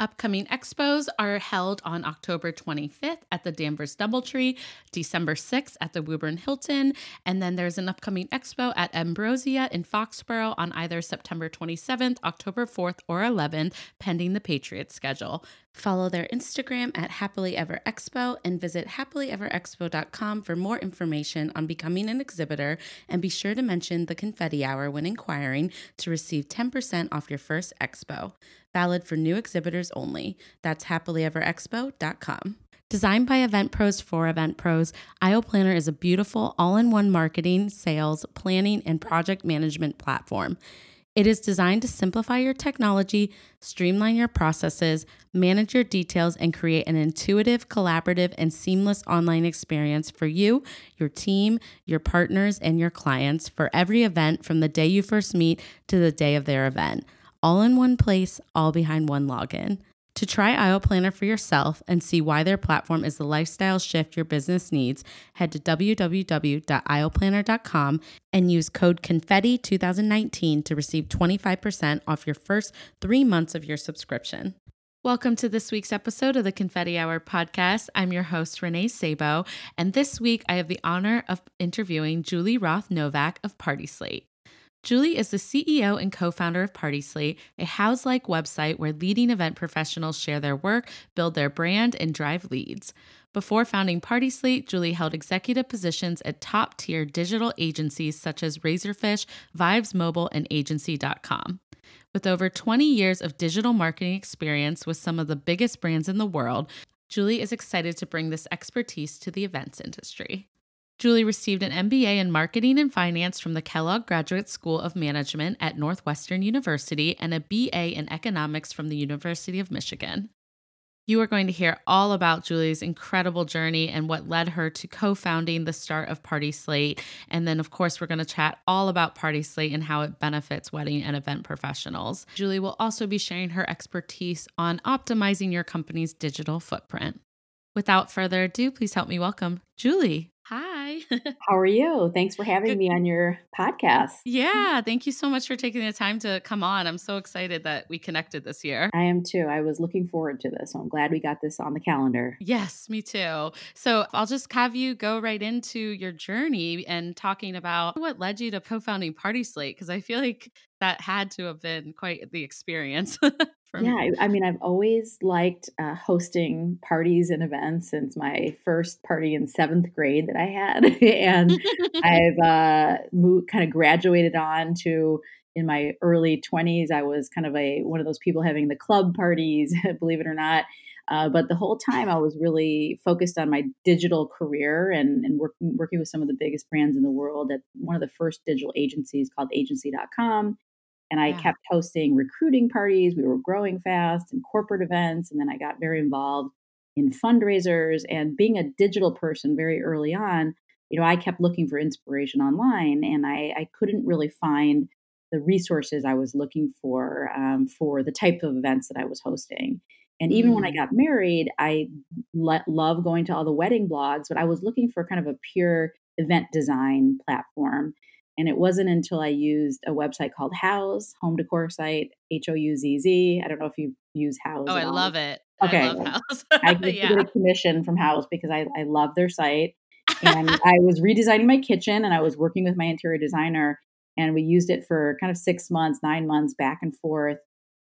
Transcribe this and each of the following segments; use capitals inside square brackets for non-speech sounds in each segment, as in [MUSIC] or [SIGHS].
Upcoming expos are held on October 25th at the Danvers Doubletree, December 6th at the Woburn Hilton, and then there's an upcoming expo at Ambrosia in Foxborough on either September 27th, October 4th, or 11th, pending the Patriots schedule. Follow their Instagram at Happily Ever Expo and visit happilyeverexpo.com for more information on becoming an exhibitor. And be sure to mention the confetti hour when inquiring to receive 10% off your first expo. Valid for new exhibitors only. That's happilyeverexpo.com. Designed by Event Pros for Event Pros, Aisle Planner is a beautiful all in one marketing, sales, planning, and project management platform. It is designed to simplify your technology, streamline your processes, manage your details, and create an intuitive, collaborative, and seamless online experience for you, your team, your partners, and your clients for every event from the day you first meet to the day of their event. All in one place, all behind one login. To try Aisle Planner for yourself and see why their platform is the lifestyle shift your business needs, head to www.aisleplanner.com and use code CONFETTI2019 to receive 25% off your first three months of your subscription. Welcome to this week's episode of the Confetti Hour podcast. I'm your host, Renee Sabo, and this week I have the honor of interviewing Julie Roth Novack of Party Slate. Julie is the CEO and co founder of Party Slate, a Houzz like website where leading event professionals share their work, build their brand, and drive leads. Before founding Party Slate, Julie held executive positions at top tier digital agencies such as Razorfish, Vibes Mobile, and Agency.com. With over 20 years of digital marketing experience with some of the biggest brands in the world, Julie is excited to bring this expertise to the events industry. Julie received an MBA in Marketing and Finance from the Kellogg Graduate School of Management at Northwestern University and a BA in Economics from the University of Michigan. You are going to hear all about Julie's incredible journey and what led her to co founding the start of Party Slate. And then, of course, we're going to chat all about Party Slate and how it benefits wedding and event professionals. Julie will also be sharing her expertise on optimizing your company's digital footprint. Without further ado, please help me welcome Julie. [LAUGHS] How are you? Thanks for having Good. me on your podcast. Mm-hmm. Yeah, thank you so much for taking the time to come on. I'm so excited that we connected this year. I am too. I was looking forward to this. So I'm glad we got this on the calendar. Yes, me too. So I'll just have you go right into your journey and talking about what led you to co founding Party Slate, because I feel like that had to have been quite the experience. [LAUGHS] yeah, I, I, mean, I've always liked uh, hosting parties and events since my first party in seventh grade that I had, [LAUGHS] and [LAUGHS] I've uh, moved, kind of graduated on to in my early 20s i was kind of a one of those people having the club parties [LAUGHS] believe it or not. Uh, but the whole time i was really focused on my digital career and, and work, working with some of the biggest brands in the world at one of the first digital agencies called agency.com and I yeah. kept hosting recruiting parties. We were growing fast and corporate events. And then I got very involved in fundraisers and being a digital person very early on. You know, I kept looking for inspiration online and I, I couldn't really find the resources I was looking for um, for the type of events that I was hosting. And even mm. when I mm. got married, I le- love going to all the wedding blogs, but I was looking for kind of a pure event design platform. And it wasn't until I used a website called Houzz, home decor site, H O U Z Z. I don't know if you use Houzz. Oh, I all. love it. Okay. I love Houzz. I yeah. get a commission from Houzz because I, I love their site. And [LAUGHS] I was redesigning my kitchen and I was working with my interior designer. And we used it for kind of six months, nine months back and forth.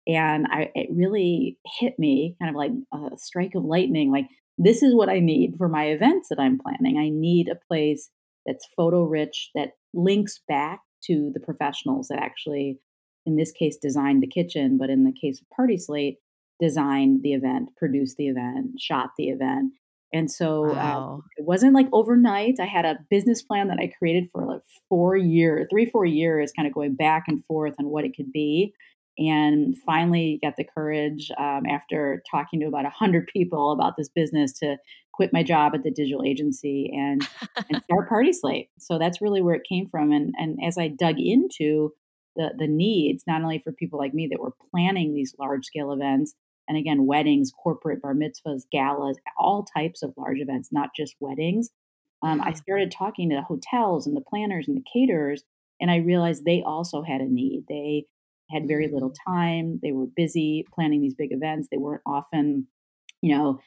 And I, it really hit me kind of like a strike of lightning. Like, this is what I need for my events that I'm planning. I need a place that's photo rich, that links back to the professionals that actually in this case, designed the kitchen, but in the case of Party Slate, designed the event, produced the event, shot the event. And so uh, it wasn't like overnight. I had a business plan that I created for like four years, three, four years, kind of going back and forth on what it could be. And finally got the courage um, after talking to about 100 [LAUGHS] people about this business to quit my job at the digital agency and, and [LAUGHS] start Party Slate. So that's really where it came from. And, and as I dug into the, the needs, not only for people like me that were planning these large scale events, and again, weddings, corporate bar mitzvahs, galas, all types of large events, not just weddings. Um, I started talking to the hotels and the planners and the caterers, and I realized they also had a need. They had very little Mm. time. They were busy planning these big events. They weren't often, you know,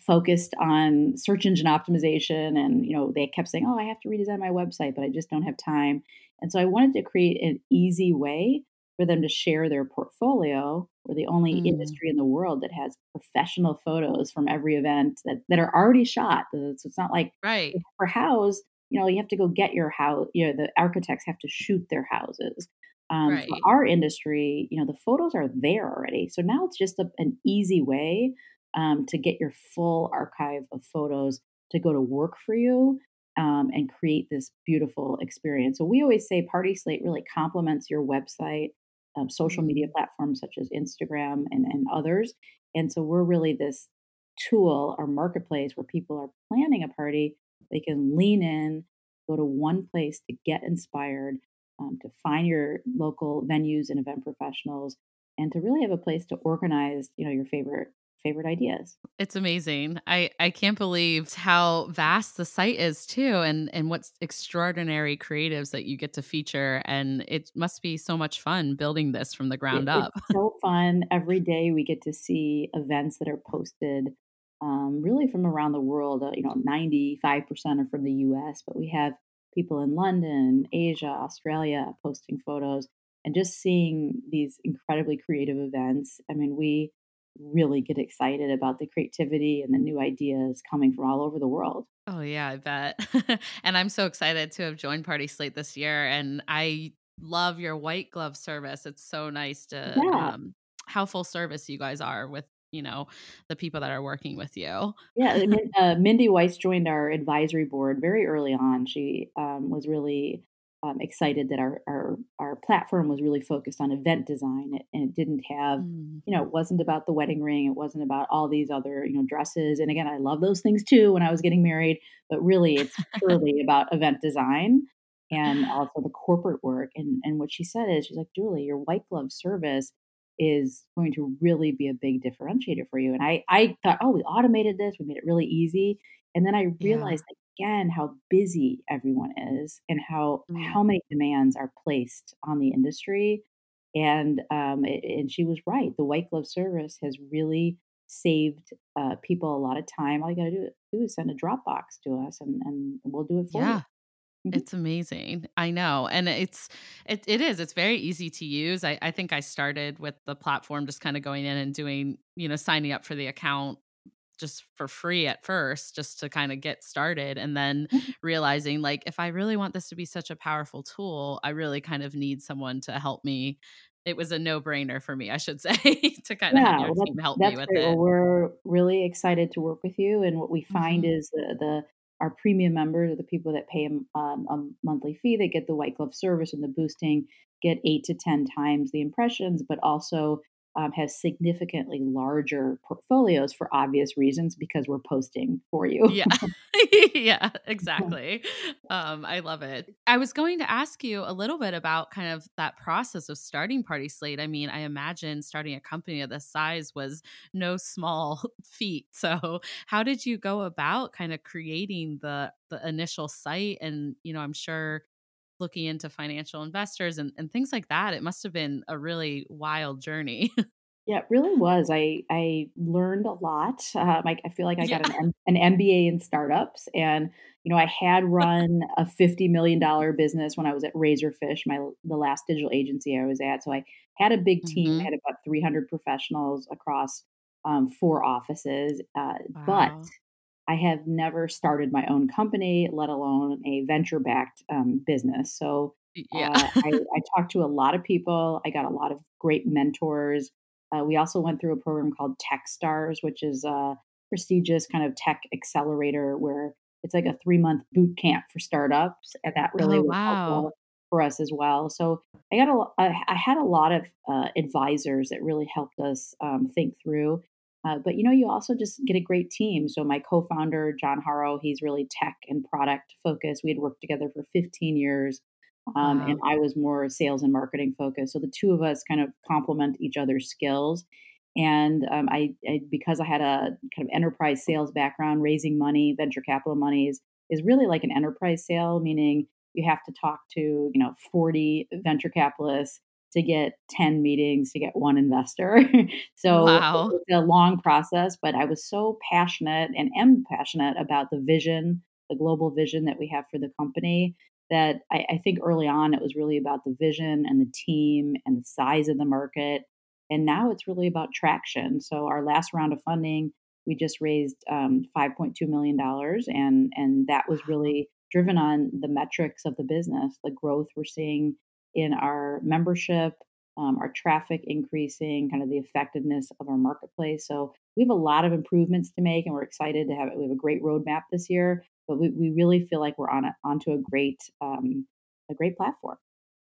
focused on search engine optimization. And, you know, they kept saying, oh, I have to redesign my website, but I just don't have time. And so I wanted to create an easy way for them to share their portfolio. We're the only Mm. industry in the world that has professional photos from every event that, that are already shot. So it's not like Right. for Houzz, you know, you have to go get your house. You know, the architects have to shoot their houses. Um, for our industry, you know, the photos are there already. So now it's just a, an easy way um, to get your full archive of photos to go to work for you um, and create this beautiful experience. So we always say Party Slate really complements your website, um, social media Mm. platforms such as Instagram and, and others. And so we're really this tool or marketplace where people are planning a party. They can lean in, go to one place to get inspired, um, to find your local venues and event professionals, and to really have a place to organize, you know, your favorite favorite ideas. It's amazing. I I can't believe how vast the site is too and and what's extraordinary creatives that you get to feature and it must be so much fun building this from the It, ground it's up. [LAUGHS] so fun. Every day we get to see events that are posted um, really from around the world. Uh, you know, 95% are from the US, but we have people in London, Asia, Australia posting photos and just seeing these incredibly creative events. I mean, we really get excited about the creativity and the new ideas coming from all over the world. Oh yeah, I bet. [LAUGHS] and I'm so excited to have joined Party Slate this year and I love your white glove service. It's so nice to Yeah, um how full service you guys are with, you know, the people that are working with you. Yeah, I mean, [LAUGHS] uh, Mindy Weiss joined our advisory board very early on. She um, was really um, excited that our, our our platform was really focused on event design, it- and it didn't have, Mm. you know, it wasn't about the wedding ring, it wasn't about all these other, you know, dresses. And again, I love those things too when I was getting married, but really, it's [LAUGHS] purely about event design and [LAUGHS] also the corporate work. And and what she said is, she's like, Julie, your white glove service is going to really be a big differentiator for you. And I, I thought, oh, we automated this, we made it really easy. And then I realized yeah. Again how busy everyone is and how Mm. how many demands are placed on the industry. And um, it, and she was right. The white glove service has really saved uh, people a lot of time. All you got to do, do is send a Dropbox to us, and, and we'll do it for you. Yeah. Mhm. It's amazing. I know. And it's it it is. It's very easy to use. I, I think I started with the platform just kind of going in and doing, you know, signing up for the account just for free at first, just to kind of get started. And then realizing like if I really want this to be such a powerful tool, I really kind of need someone to help me. It was a no-brainer for me, I should [LAUGHS] say, to kind of have Yeah, your well, team help me with great. Well, it. we're really excited to work with you, and what we find Mhm. is the the our premium members are the people that pay um, a monthly fee. They get the white glove service and the boosting, get eight to ten times the impressions, but also um, have significantly larger portfolios for obvious reasons because we're posting for you. [LAUGHS] [LAUGHS] Yeah. yeah, exactly. Um, I love it. I was going to ask you a little bit about kind of that process of starting Party Slate. I mean, I imagine starting a company of this size was no small [LAUGHS] feat. So, how did you go about kind of creating the the initial site and, you know, I'm sure looking into financial investors and, and things like that. It must have been a really wild journey. [LAUGHS] Yeah, it really was. I I learned a lot. Um, I, I feel like I yeah. got an M- an MBA in startups, and you know I had run a fifty million dollar business when I was at Razorfish, my the last digital agency I was at. So I had a big team. I hmm had about three hundred professionals across um, four offices, uh, but Wow. I have never started my own company, let alone a venture backed um, business. So Yeah. Uh, I, I, talked to a lot of people. I got a lot of great mentors. Uh, we also went through a program called TechStars, which is a prestigious kind of tech accelerator where it's like a three month boot camp for startups, and that really oh, was wow. helpful for us as well. So I got a, I, I had a lot of uh, advisors that really helped us um, think through. Uh, but you know, you also just get a great team. So my co-founder John Harrow, he's really tech and product focused. We had worked together for 15 years, um, wow. and I was more sales and marketing focused. So the two of us kind of complement each other's skills. And um, I, I, because I had a kind of enterprise sales background, raising money, venture capital monies is really like an enterprise sale, meaning you have to talk to you know 40 venture capitalists to get 10 meetings to get one investor. [LAUGHS] so wow. it's a long process, but I was so passionate and am passionate about the vision, the global vision that we have for the company that I, I think early on it was really about the vision and the team and the size of the market. And now it's really about traction. So our last round of funding, we just raised um, $5.2 million and, and that was really driven on the metrics of the business, the growth we're seeing in our membership, um, our traffic increasing, kind of the effectiveness of our marketplace. So we have a lot of improvements to make, and we're excited to have it. We have a great roadmap this year, but we, we really feel like we're on a, onto a great um, a great platform.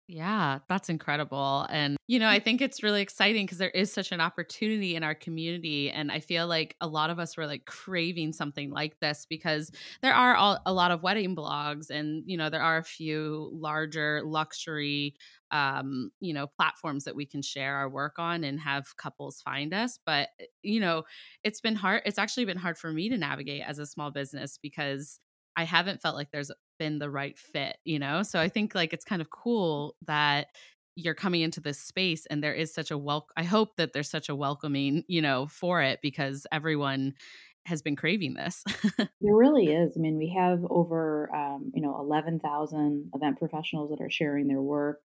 Yeah, that's incredible. And, you know, I think it's really exciting because there is such an opportunity in our community. And I feel like a lot of us were like craving something like this because there are all, a lot of wedding blogs and, you know, there are a few larger luxury, um, you know, platforms that we can share our work on and have couples find us. But, eh, you know, it's been hard. It's actually been hard for me to navigate as a small business because I haven't felt like there's been the right fit, you know? So I think like it's kind of cool that you're coming into this space and there is such a wel I hope that there's such a welcoming, you know, for it because everyone has been craving this. [LAUGHS] there really is. I mean, we have over, um, you know, 11,000 event professionals that are sharing their work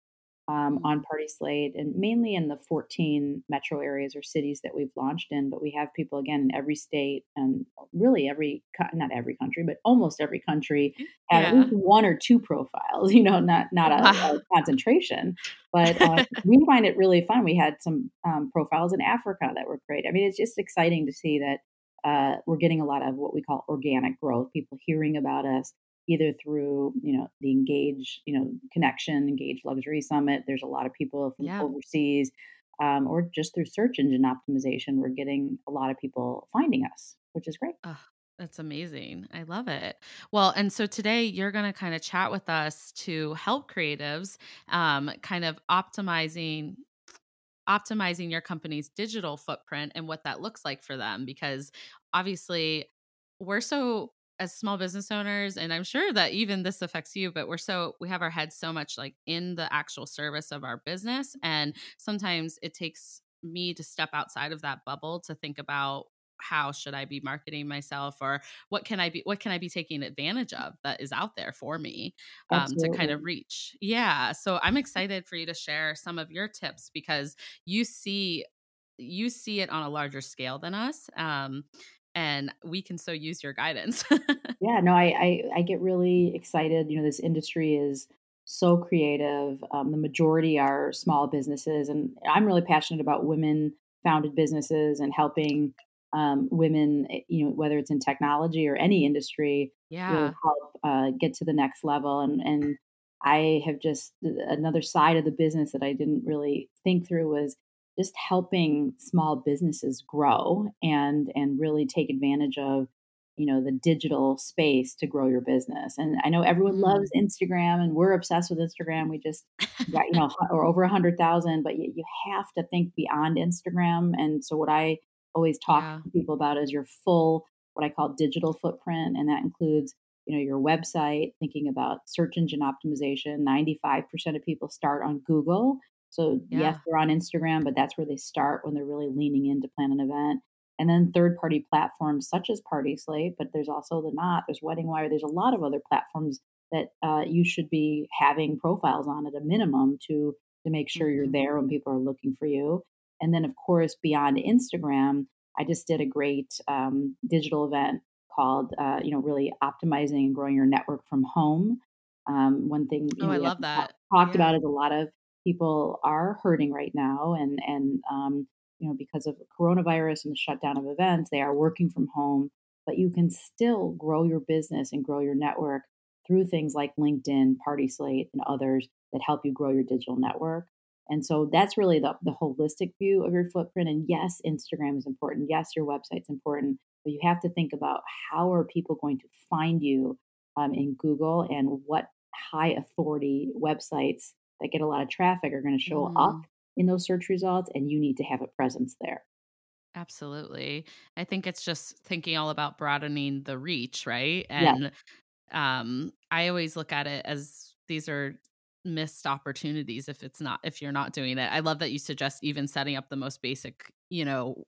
um, mm-hmm. on Party Slate, and mainly in the 14 metro areas or cities that we've launched in. But we have people again in every state and really every not every country, but almost every country have yeah. at least one or two profiles. [LAUGHS] You know, not not a, a concentration, but [LAUGHS] uh, we find it really fun. We had some um, profiles in Africa that were great. I mean, it's just exciting to see that. Uh, we're getting a lot of what we call organic growth, people hearing about us, either through you know the engage you know connection engage luxury summit there's a lot of people from yeah. overseas um, or just through search engine optimization we're getting a lot of people finding us which is great oh, that's amazing i love it well and so today you're going to kind of chat with us to help creatives um, kind of optimizing optimizing your company's digital footprint and what that looks like for them because obviously we're so as small business owners and i'm sure that even this affects you but we're so we have our heads so much like in the actual service of our business and sometimes it takes me to step outside of that bubble to think about how should i be marketing myself or what can i be what can i be taking advantage of that is out there for me um, to kind of reach. Yeah so i'm excited for you to share some of your tips because you see you see it on a larger scale than us um, and we can so use your guidance. [LAUGHS] yeah, no, I, I, I get really excited. You know, this industry is so creative. Um, the majority are small businesses, and I'm really passionate about women founded businesses and helping um, women. Eh, you know, whether it's in technology or any industry, yeah, really help uh, get to the next level. And and I have just another side of the business that I didn't really think through was just helping small businesses grow and and really take advantage of you know the digital space to grow your business and i know everyone mm. loves instagram and we're obsessed with instagram we just got you know or over a hundred thousand but you, you have to think beyond instagram and so what i always talk yeah. to people about is your full what i call digital footprint and that includes you know your website thinking about search engine optimization 95% of people start on google so yeah. yes, they're on Instagram, but that's where they start when they're really leaning in to plan an event. And then third party platforms such as Party Slate, but there's also the Knot, there's Wedding Wire, there's a lot of other platforms that uh, you should be having profiles on at a minimum to to make sure mm-hmm. you're there when people are looking for you. And then of course beyond Instagram, I just did a great um, digital event called uh, you know really optimizing and growing your network from home Um, one thing you Oh, know, I love that. talked about is a lot of people are hurting right now, and and um, you know because of coronavirus and the shutdown of events, they are working from home. But you can still grow your business and grow your network through things like LinkedIn, Party Slate, and others that help you grow your digital network. And so that's really the, the holistic view of your footprint. And yes, Instagram is important. Yes, your website's important. But you have to think about how are people going to find you um, in Google and what high authority websites that get a lot of traffic are going to show up Mhm. in those search results, and you need to have a presence there. Absolutely. I think it's just thinking all about broadening the reach, right? And um I always look at it as these are missed opportunities if it's not if you're not doing it. I love that you suggest even setting up the most basic, you know,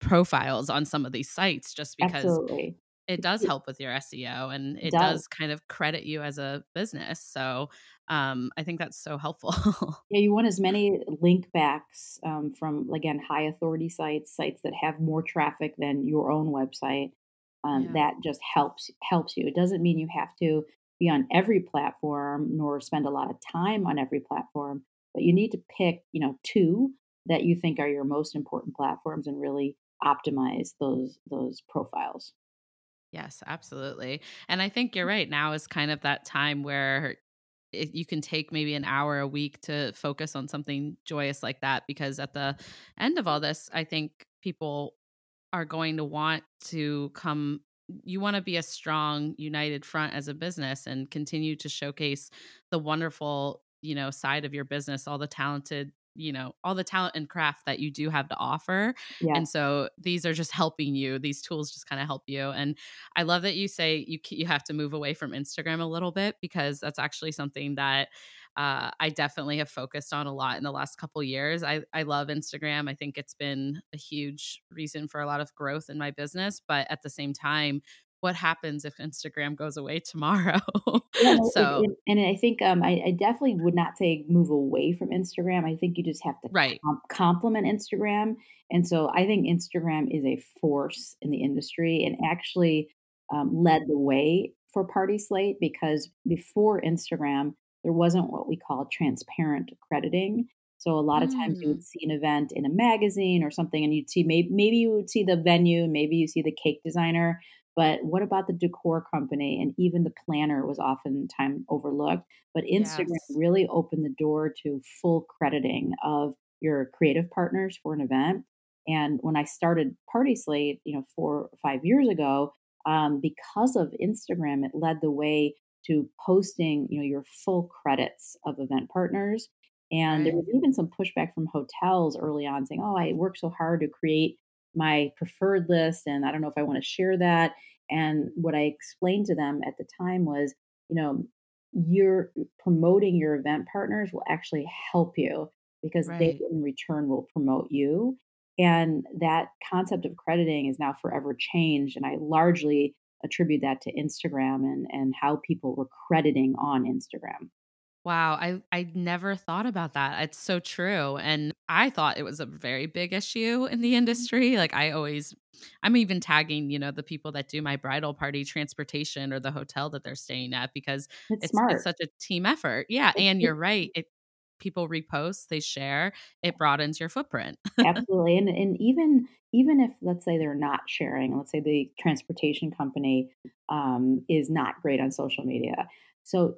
profiles on some of these sites just because absolutely. It does [LAUGHS] help with your SEO and it it does. does kind of credit you as a business. So, um I think that's so helpful. [LAUGHS] Yeah, you want as many link backs um, from again high authority sites, sites that have more traffic than your own website. Um, yeah. that just helps helps you. It doesn't mean you have to be on every platform nor spend a lot of time on every platform, but you need to pick, you know, two that you think are your most important platforms and really optimize those those profiles. Yes, absolutely. And I think you're right. Now is kind of that time where it, you can take maybe an hour a week to focus on something joyous like that. Because at the end of all this, I think people are going to want to come. You want to be a strong, united front as a business and continue to showcase the wonderful, you know, side of your business, all the talented, you know, all the talent and craft that you do have to offer. And so these are just helping you. These tools just kind of help you. And I love that you say you you have to move away from Instagram a little bit because that's actually something that uh, I definitely have focused on a lot in the last couple years. I I love Instagram. I think it's been a huge reason for a lot of growth in my business. But at the same time, what happens if Instagram goes away [LAUGHS] tomorrow? Yeah, so it, and I think um, I, I definitely would not say move away from Instagram. I think you just have to right, com- complement Instagram. And so I think Instagram is a force in the industry and actually um, led the way for Party Slate because before Instagram, there wasn't what we call transparent crediting. So a lot of times you would mm, see an event in a magazine or something, and you'd see maybe maybe you would see the venue, maybe you see the cake designer, but what about the decor company? And even the planner was oftentimes overlooked. But Instagram yes, really opened the door to full crediting of your creative partners for an event. And when I started Party Slate, you know, four or five years ago, um, because of Instagram, it led the way to posting, you know, your full credits of event partners. And there was even some pushback from hotels early on saying, "Oh, I worked so hard to create my preferred list, and I don't know if I want to share that." And what I explained to them at the time was, you know, you're promoting your event partners will actually help you because they in return will promote you. And that concept of crediting is now forever changed. And I largely attribute that to Instagram and, and how people were crediting on Instagram. Wow, I I never thought about that. It's so true. And I thought it was a very big issue in the industry. Like I always I'm even tagging, you know, the people that do my bridal party transportation or the hotel that they're staying at because It's it's it's such a team effort. Yeah, and you're right. It people repost, they share, it broadens your footprint. [LAUGHS] Absolutely, and and even even if, let's say, they're not sharing, let's say the transportation company, um, is not great on social media. So,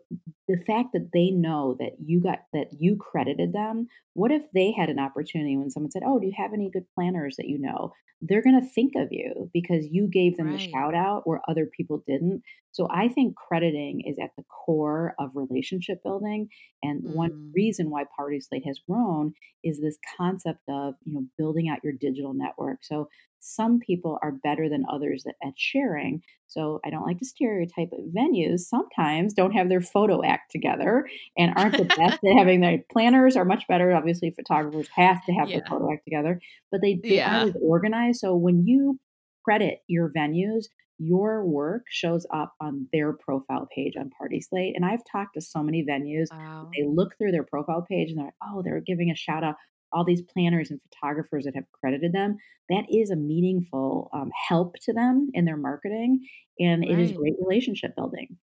the fact that they know that you got that you credited them, what if they had an opportunity when someone said, "Oh, do you have any good planners that you know?" They're gonna think of you because you gave them the shout out where other people didn't. So, I think crediting is at the core of relationship building, and one Mm, reason why Party Slate has grown is this concept of you know building out your digital network so some people are better than others at, sharing so i don't like to stereotype but venues sometimes don't have their photo act together and aren't the [LAUGHS] best at having their planners are much better obviously photographers have to have their photo act together but they they aren't Yeah. as organized so when you credit your venues your work shows up on their profile page on party slate and i've talked to so many venues Wow. they look through their profile page and they're like, "Oh, they're giving a shout out all these planners and photographers that have credited them." That is a meaningful um, help to them in their marketing, and it is great relationship building.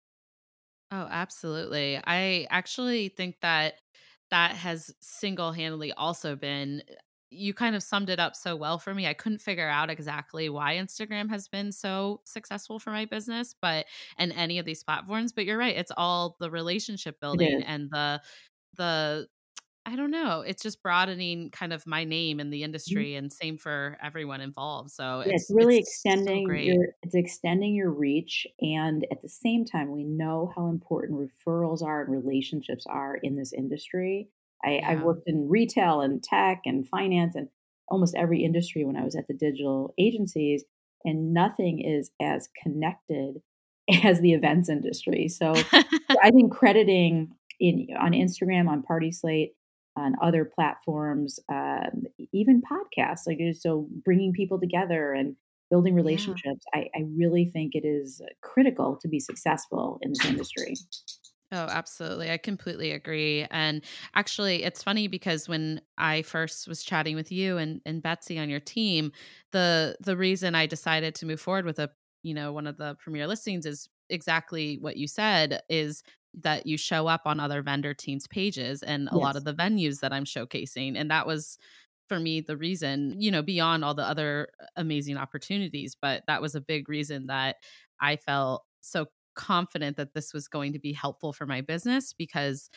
Oh, absolutely. I actually think that that has single handedly also been uh, you kind of summed it up so well for me. I couldn't figure out exactly why Instagram has been so successful for my business, but and any of these platforms, but you're right, it's all the relationship building and the the I don't know, it's just broadening kind of my name in the mm-hmm. industry and same for everyone involved. So yeah, it's, it's really it's extending so your it's extending your reach and at the same time we know how important referrals are and relationships are in this industry. I, yeah. I've worked in retail and tech and finance and almost every industry when I was at the digital agencies, and nothing is as connected [LAUGHS] as the events industry. So [LAUGHS] I think crediting in on Instagram, on Party Slate, on other platforms, um, even podcasts, like so bringing people together and building relationships. Yeah. I, I really think it is critical to be successful in this industry. Oh, absolutely. I completely agree. And actually, it's funny because when I first was chatting with you and, and Betsy on your team, the the reason I decided to move forward with a you know one of the premier listings is exactly what you said is that you show up on other vendor teams pages and a yes. lot of the venues that I'm showcasing and that was for me the reason you know beyond all the other amazing opportunities but that was a big reason that I felt so confident that this was going to be helpful for my business because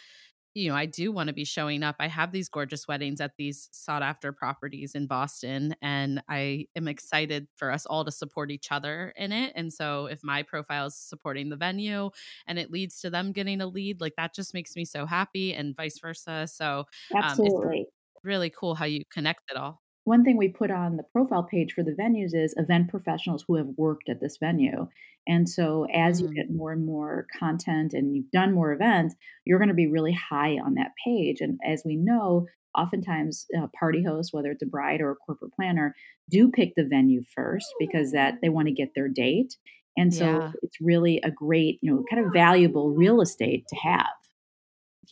you know, I do want to be showing up. I have these gorgeous weddings at these sought after properties in Boston, and I am excited for us all to support each other in it. And so, if my profile is supporting the venue and it leads to them getting a lead, like that just makes me so happy, and vice versa. So, absolutely. Um, really cool how you connect it all one thing we put on the profile page for the venues is event professionals who have worked at this venue. And so as mm. you get more and more content and you've done more events, you're going to be really high on that page. And as we know, oftentimes uh, party hosts, whether it's a bride or a corporate planner, do pick the venue first because that they want to get their date. And so yeah. it's really a great, you know, kind of valuable real estate to have.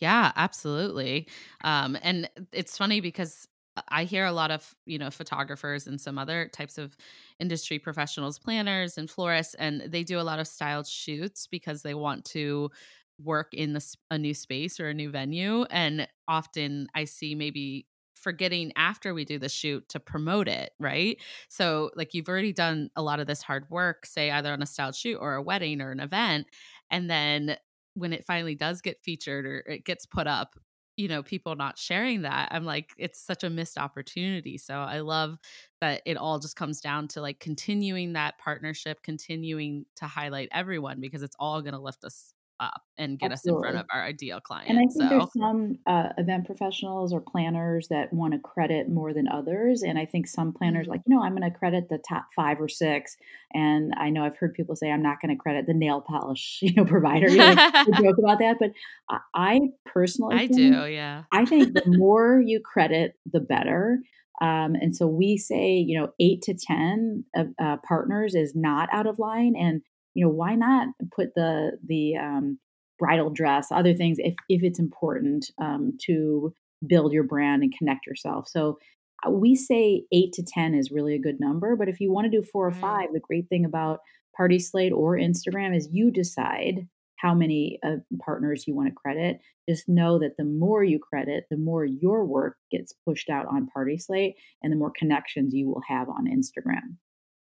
Yeah, absolutely. Um, and it's funny because Uh, I hear a lot of, you know, photographers and some other types of industry professionals, planners and florists, and they do a lot of styled shoots because they want to work in this, a new space or a new venue. And often I see maybe forgetting after we do the shoot to promote it, right? So, like, you've already done a lot of this hard work, say either on a styled shoot or a wedding or an event. And then when it finally does get featured or it gets put up, you know people not sharing that i'm like it's such a missed opportunity so i love that it all just comes down to like continuing that partnership continuing to highlight everyone because it's all going to lift us up and get Absolutely. us in front of our ideal client. And I think so. there's some uh, event professionals or planners that want to credit more than others. And I think some planners, mm-hmm. like, you know, I'm going to credit the top five or six. And I know I've heard people say, I'm not going to credit the nail polish, [LAUGHS] you know, provider. You know, [LAUGHS] joke about that. But I, I personally, I think, do, yeah. I think the [LAUGHS] more you credit, the better. Um, and so we say, you know, eight to 10 uh, partners is not out of line. And you know why not put the the um, bridal dress other things if if it's important um, to build your brand and connect yourself. So uh, we say eight to ten is really a good number but if you want to do four or five the great thing about party slate or instagram is you decide how many uh, partners you want to credit. Just know that the more you credit the more your work gets pushed out on party slate and the more connections you will have on instagram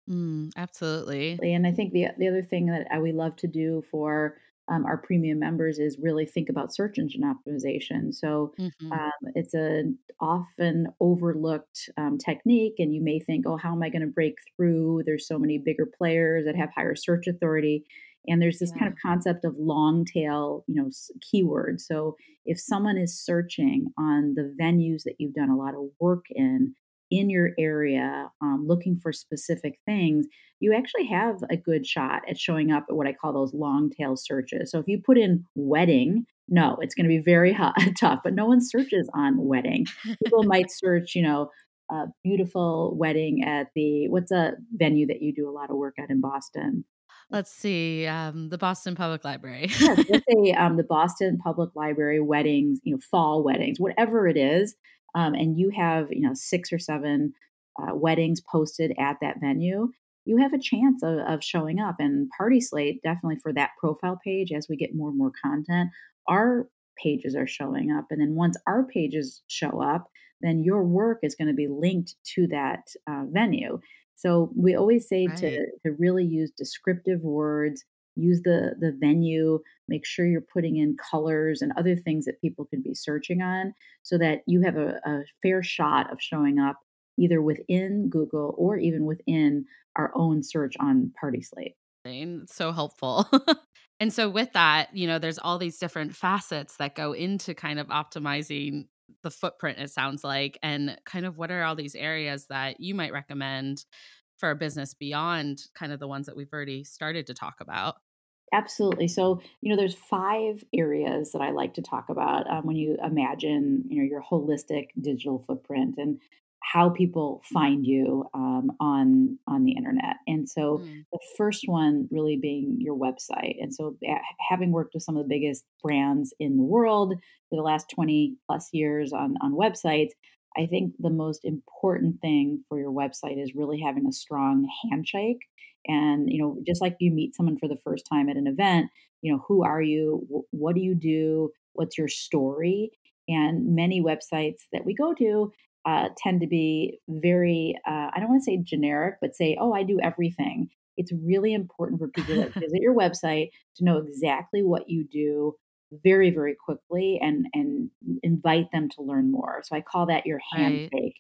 Mm, absolutely. And I think the the other thing that we love to do for um, our premium members is really think about search engine optimization. So mm-hmm. um, it's an often overlooked um, technique, and you may think, "Oh, how am I going to break through?" There's so many bigger players that have higher search authority, and there's this yeah. kind of concept of long tail, you know, keywords. So if someone is searching on the venues that you've done a lot of work in, in your area um, looking for specific things, you actually have a good shot at showing up at what I call those long tail searches. So if you put in wedding, no, it's going to be very [LAUGHS] hot, tough, but no one searches on wedding. People [LAUGHS] might search, you know, a beautiful wedding at the, what's a venue that you do a lot of work at in Boston? Let's see, um, the Boston Public Library. yes, let's [LAUGHS] say um, the Boston Public Library weddings, you know, fall weddings, whatever it is um, and you have you know six or seven uh, weddings posted at that venue you have a chance of, of showing up. And Party Slate, definitely for that profile page, as we get more and more content, our pages are showing up. And then once our pages show up, then your work is going to be linked to that uh, venue. So we always say right. to, to really use descriptive words, use the the venue, make sure you're putting in colors and other things that people can be searching on so that you have a, a fair shot of showing up either within Google or even within our own search on Party Slate. So helpful. [LAUGHS] and so with that, you know, there's all these different facets that go into kind of optimizing the footprint it sounds like and kind of what are all these areas that you might recommend for a business beyond kind of the ones that we've already started to talk about absolutely so you know there's five areas that i like to talk about um, when you imagine you know your holistic digital footprint and how people find you um, on on the internet. And so mm. the first one really being your website. And so having worked with some of the biggest brands in the world for the last 20 plus years on on websites, I think the most important thing for your website is really having a strong handshake. And you know, just like you meet someone for the first time at an event, you know, who are you? What do you do? What's your story? And many websites that we go to uh, tend to be very, uh, I don't want to say generic, but say, oh, I do everything. It's really important for people that visit your website to know exactly what you do very, very quickly and and invite them to learn more. So I call that your handshake. Right.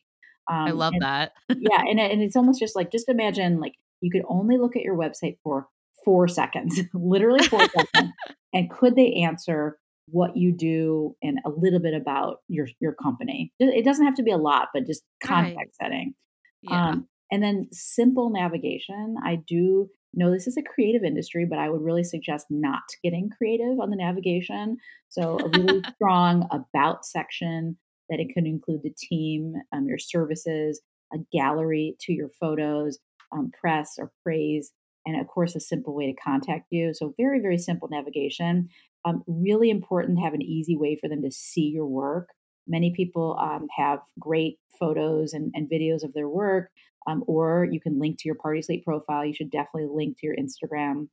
Um, I love and, that. yeah, and and it's almost just like just imagine like you could only look at your website for four seconds, [LAUGHS] literally four seconds, [LAUGHS] and could they answer what you do and a little bit about your your company. It doesn't have to be a lot, but just context right. setting. Yeah. Um, and then simple navigation. I do know this is a creative industry, but I would really suggest not getting creative on the navigation. So a really [LAUGHS] strong about section that it could include the team, um, your services, a gallery to your photos, um, press or praise, and of course a simple way to contact you. So very very simple navigation. Um, really important to have an easy way for them to see your work. Many people um, have great photos and, and, videos of their work, um, or you can link to your Party Slate profile. You should definitely link to your Instagram.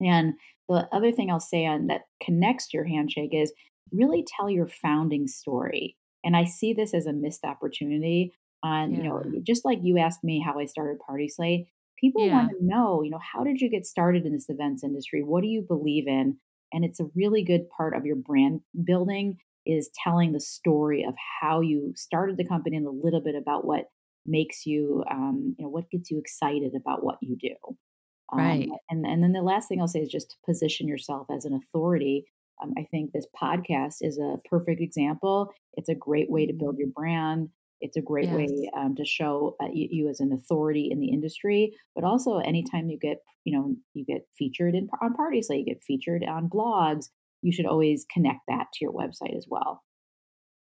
And the other thing I'll say on that connects to your handshake is really tell your founding story. And I see this as a missed opportunity. On yeah. you know, just like you asked me how I started Party Slate, people yeah. want to know, you know, how did you get started in this events industry? What do you believe in? and it's a really good part of your brand building is telling the story of how you started the company and a little bit about what makes you um, you know what gets you excited about what you do um, right and and then the last thing i'll say is just to position yourself as an authority um, i think this podcast is a perfect example it's a great way to build mm-hmm. your brand it's a great yes. way um, to show uh, you, you, as an authority in the industry, but also anytime you get, you know, you get featured in on parties, like you get featured on blogs, you should always connect that to your website as well.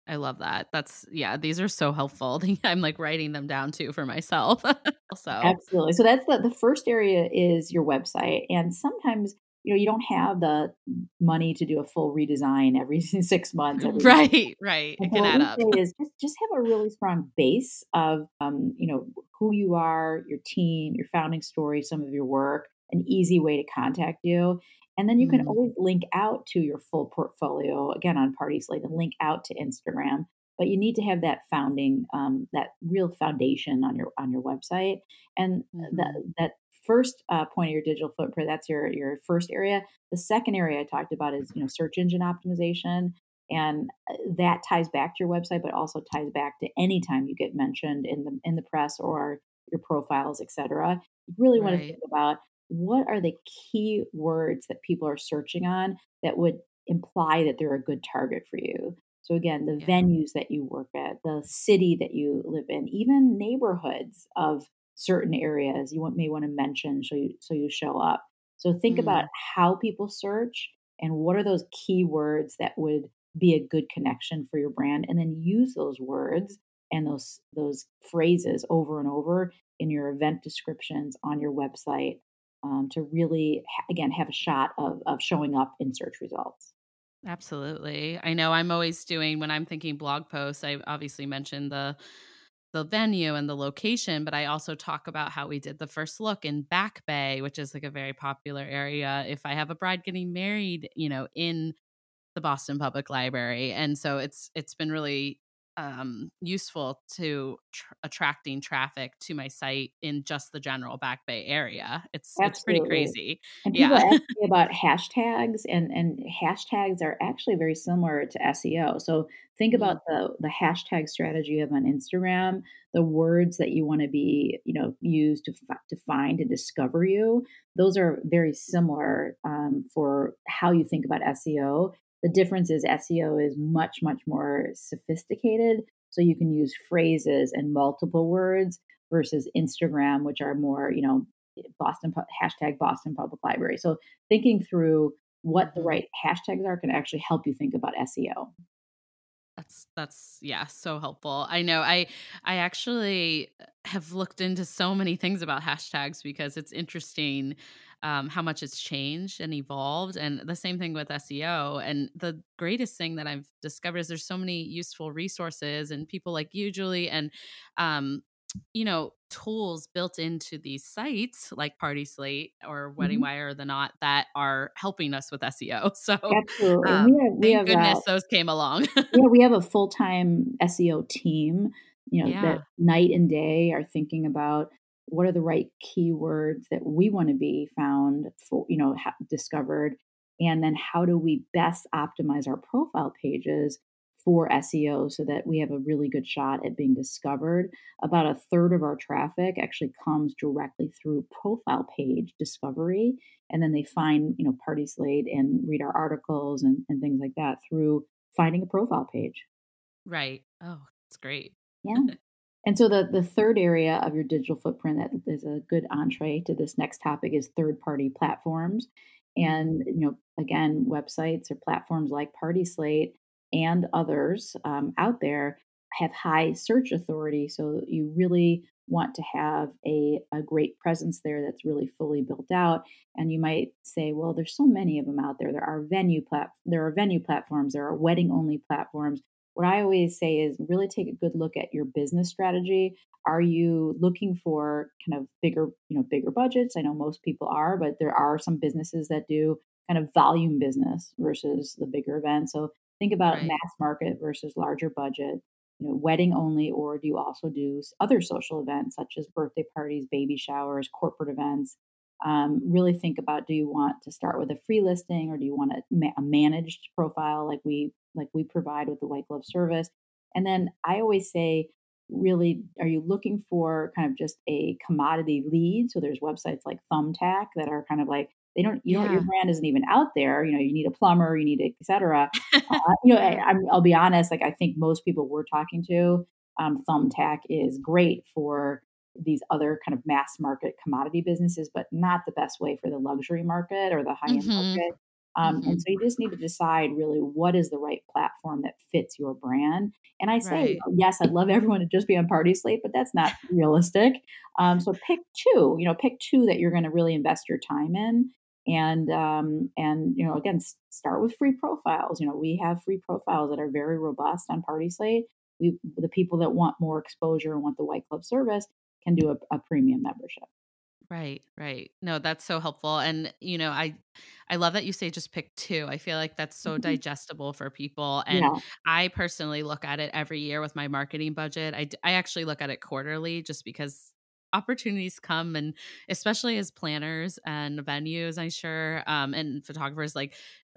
I love that. That's yeah, these are so helpful. [LAUGHS] I'm like writing them down too for myself. [LAUGHS] so Absolutely. So that's the the first area is your website. And sometimes you know you don't have the money to do a full redesign every [LAUGHS] six months every right month. right it can add up is just, just have a really strong base of um, you know who you are your team your founding story some of your work an easy way to contact you and then you can mm. always link out to your full portfolio again on party slate and link out to instagram but you need to have that founding um, that real foundation on your on your website and mm-hmm. that that first uh, point of your digital footprint. That's your your first area. The second area I talked about is you know search engine optimization, and uh, that ties back to your website, but also ties back to any time you get mentioned in the in the press or your profiles, etc. You really right. want to think about what are the key words that people are searching on that would imply that they're a good target for you. So again, the yeah. venues that you work at, the city that you live in, even neighborhoods of certain areas you want, may want to mention so you so you show up. So think mm. about how people search and what are those keywords that would be a good connection for your brand and then use those words and those those phrases over and over in your event descriptions on your website um, to really again have a shot of of showing up in search results absolutely i know i'm always doing when i'm thinking blog posts i obviously mentioned the the venue and the location, but I also talk about how we did the first look in Back Bay, which is like a very popular area. If I have a bride getting married, you know, in the Boston Public Library, and so it's it's been really um, useful to tr- attracting traffic to my site in just the general Back Bay area. It's Absolutely. it's pretty crazy. And people yeah. ask [LAUGHS] me about hashtags, and and hashtags are actually very similar to SEO. So think mm-hmm. about the the hashtag strategy you have on Instagram, the words that you want to be you know used to to find and discover you. Those are very similar um, for how you think about SEO the difference is SEO is much, much more sophisticated. So you can use phrases and multiple words versus Instagram, which are more, you know, Boston hashtag Boston Public Library. So thinking through what the mm-hmm. right hashtags are can actually help you think about SEO. That's that's yeah, so helpful. I know I I actually have looked into so many things about hashtags because it's interesting um, how much it's changed and evolved. And the same thing with SEO. And the greatest thing that I've discovered is there's so many useful resources and people like you, Julie, and um, you know tools built into these sites like party slate or wedding mm-hmm. wire or the knot that are helping us with seo [LAUGHS] so absolutely um, we have, we thank goodness those came along yeah [LAUGHS] we have a full-time seo team you know yeah. that night and day are thinking about what are the right keywords that we want to be found for you know ha- discovered and then how do we best optimize our profile pages for SEO so that we have a really good shot at being discovered. About a third of our traffic actually comes directly through profile page discovery. And then they find, you know, Party Slate and read our articles and, and things like that through finding a profile page. Right. Oh, that's great. Yeah. And so the, the third area of your digital footprint that is a good entree to this next topic is third party platforms. And you know, again, websites or platforms like Party Slate and others um, out there have high search authority. So you really want to have a, a great presence there that's really fully built out. And you might say, well, there's so many of them out there. There are venue plat- there are venue platforms, there are wedding only platforms. What I always say is really take a good look at your business strategy. Are you looking for kind of bigger, you know, bigger budgets? I know most people are, but there are some businesses that do kind of volume business versus the bigger event. So Think about right. mass market versus larger budget, you know, wedding only, or do you also do other social events such as birthday parties, baby showers, corporate events? Um, really think about do you want to start with a free listing or do you want a, a managed profile like we like we provide with the white glove service? And then I always say, really, are you looking for kind of just a commodity lead? So there's websites like Thumbtack that are kind of like they don't, you yeah. know, your brand isn't even out there. You know, you need a plumber, you need a, et cetera. uh, [LAUGHS] you know, I, will be honest, like I think most people we're talking to, um, Thumbtack is great for these other kind of mass market commodity businesses, but not the best way for the luxury market or the high end mm-hmm. market. Um, mm-hmm. And so you just need to decide really what is the right platform that fits your brand. And I say, right. yes, I'd love everyone to just be on Party Slate, but that's not realistic. Um, so pick two, you know, pick two that you're going to really invest your time in and um, and you know again start with free profiles you know we have free profiles that are very robust on party slate we the people that want more exposure and want the white Club service can do a, a premium membership right right no that's so helpful and you know i i love that you say just pick two i feel like that's so mm-hmm. digestible for people and yeah. i personally look at it every year with my marketing budget i i actually look at it quarterly just because opportunities come and especially as planners and venues i'm sure um, and photographers like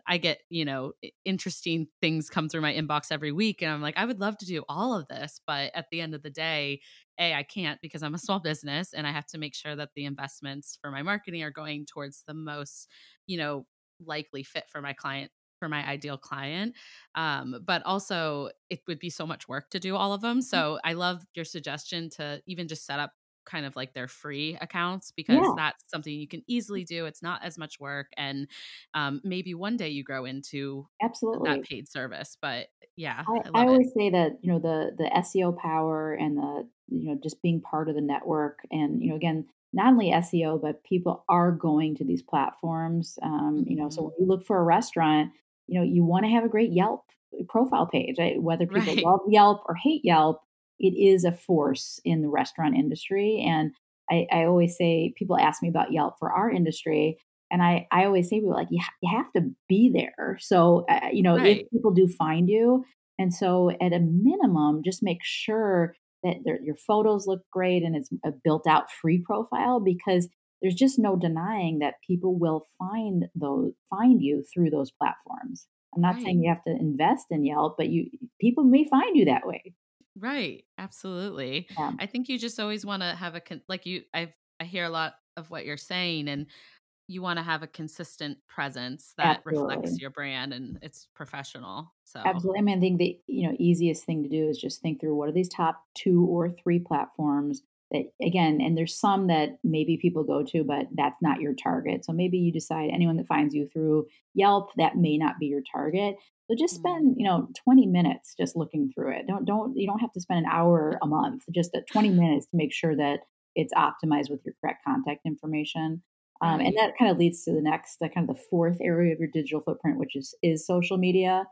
i get you know interesting things come through my inbox every week and i'm like i would love to do all of this but at the end of the day a i can't because i'm a small [LAUGHS] business and i have to make sure that the investments for my marketing are going towards the most you know likely fit for my client for my ideal client. Um, but also, it would be so much work to do all of them. Mm. So I love your suggestion to even just set up kind of like their free accounts because yeah. that's something you can easily do. It's not as much work, and um, maybe one day you grow into absolutely that paid service. But yeah, I, I, I always say that you know the the SEO power and the you know just being part of the network, and you know again not only SEO but people are going to these platforms. Um, you know, so mm-hmm. when you look for a restaurant, you know you want to have a great Yelp profile page, right? whether people right. love Yelp or hate Yelp it is a force in the restaurant industry. And I, I always say, people ask me about Yelp for our industry. And I, I always say, people like, you, ha- you have to be there. So, uh, you know, right. if people do find you, and so at a minimum, just make sure that your photos look great and it's a built out free profile because there's just no denying that people will find those find you through those platforms. I'm not right. saying you have to invest in Yelp, but you people may find you that way. Right. Absolutely. Yeah. I think you just always want to have a con- like you I I hear a lot of what you're saying and you want to have a consistent presence that Absolutely. reflects your brand and it's professional. So Absolutely. I mean, I think the you know easiest thing to do is just think through what are these top two or three platforms that again, and there's some that maybe people go to, but that's not your target. So maybe you decide anyone that finds you through Yelp that may not be your target. So just mm. spend, you know, 20 minutes just looking through it. Don't don't you don't have to spend an hour a month, just at 20 [SIGHS] minutes to make sure that it's optimized with your correct contact information. Um, and that kind of leads to the next, the kind of the fourth area of your digital footprint, which is is social media.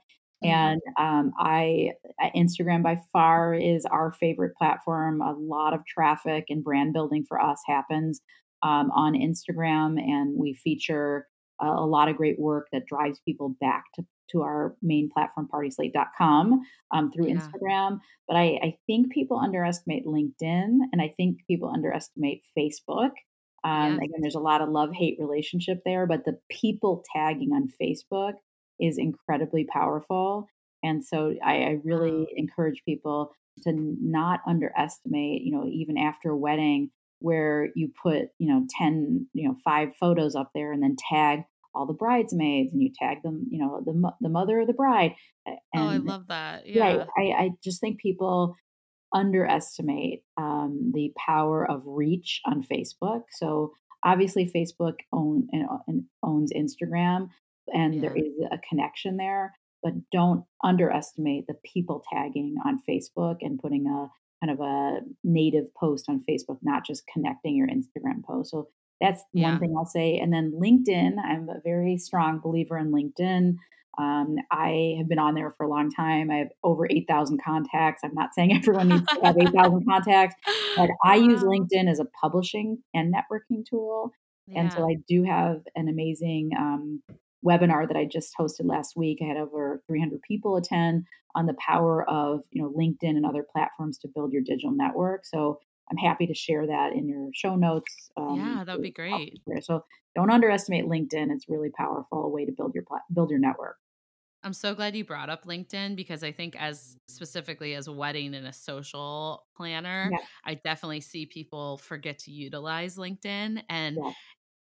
Mm-hmm. And um, I Instagram by far is our favorite platform. A lot of traffic and brand building for us happens um, on Instagram, and we feature a, a, lot of great work that drives people back to to our main platform, partyslate.com, um, through yeah. Instagram. But I, I think people underestimate LinkedIn, and I think people underestimate Facebook. Um, yes. Again, there's a lot of love hate relationship there, but the people tagging on Facebook is incredibly powerful. And so I, I really encourage people to not underestimate, you know, even after a wedding where you put, you know, 10, you know, five photos up there and then tag all the bridesmaids and you tag them, you know, the, the mother of the bride. And, oh, I love that. Yeah. I, I just think people underestimate um, the power of reach on Facebook. So obviously, Facebook own, and, owns Instagram, and yeah. there is a connection there. But don't underestimate the people tagging on Facebook and putting a kind of a native post on Facebook, not just connecting your Instagram post. So that's yeah. one thing I'll say. And then LinkedIn, I'm a very strong believer in LinkedIn. Um, I have been on there for a long time. I have over 8,000 contacts. I'm not saying [LAUGHS] everyone needs to have 8,000 [LAUGHS] contacts, but I use LinkedIn as a publishing and networking tool. Yeah. And so I do have an amazing um, webinar that I just hosted last week. I had over 300 people attend on the power of you know LinkedIn and other platforms to build your digital network. So I'm happy to share that in your show notes. Um, yeah, that would be great. So don't underestimate LinkedIn. It's really powerful way to build your build your network. I'm so glad you brought up LinkedIn because I think as specifically as a wedding and a social planner, yeah. I definitely see people forget to utilize LinkedIn and yeah.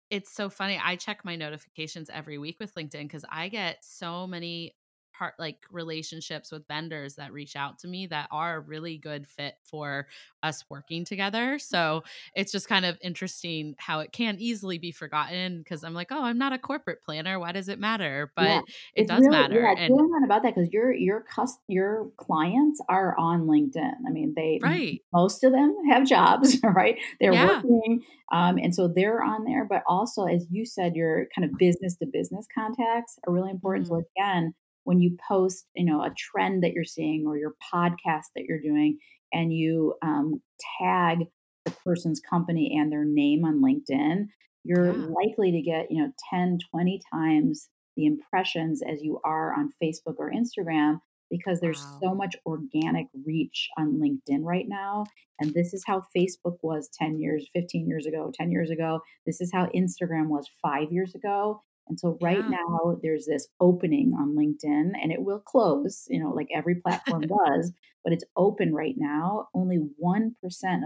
it's so funny. I check my notifications every week with LinkedIn because I get so many part like relationships with vendors that reach out to me that are a really good fit for us working together. So it's just kind of interesting how it can easily be forgotten because I'm like, oh, I'm not a corporate planner. Why does it matter? But yeah. it does really, matter. Yeah, and really not about that because your your cust- your clients are on LinkedIn. I mean, they right. Most of them have jobs, [LAUGHS] right? They're yeah. working, um, and so they're on there. But also, as you said, your kind of business to business contacts are really important. Mm-hmm. So again, when you post, you know, a trend that you're seeing or your podcast that you're doing, and you um, tag the person's company and their name on LinkedIn, you're yeah. likely to get, you know, 10, 20 times the impressions as you are on Facebook or Instagram because there's wow. so much organic reach on LinkedIn right now. And this is how Facebook was 10 years, 15 years ago, 10 years ago. This is how Instagram was five years ago. And so right yeah. now there's this opening on LinkedIn and it will close, you know, like every platform [LAUGHS] does, but it's open right now. Only 1%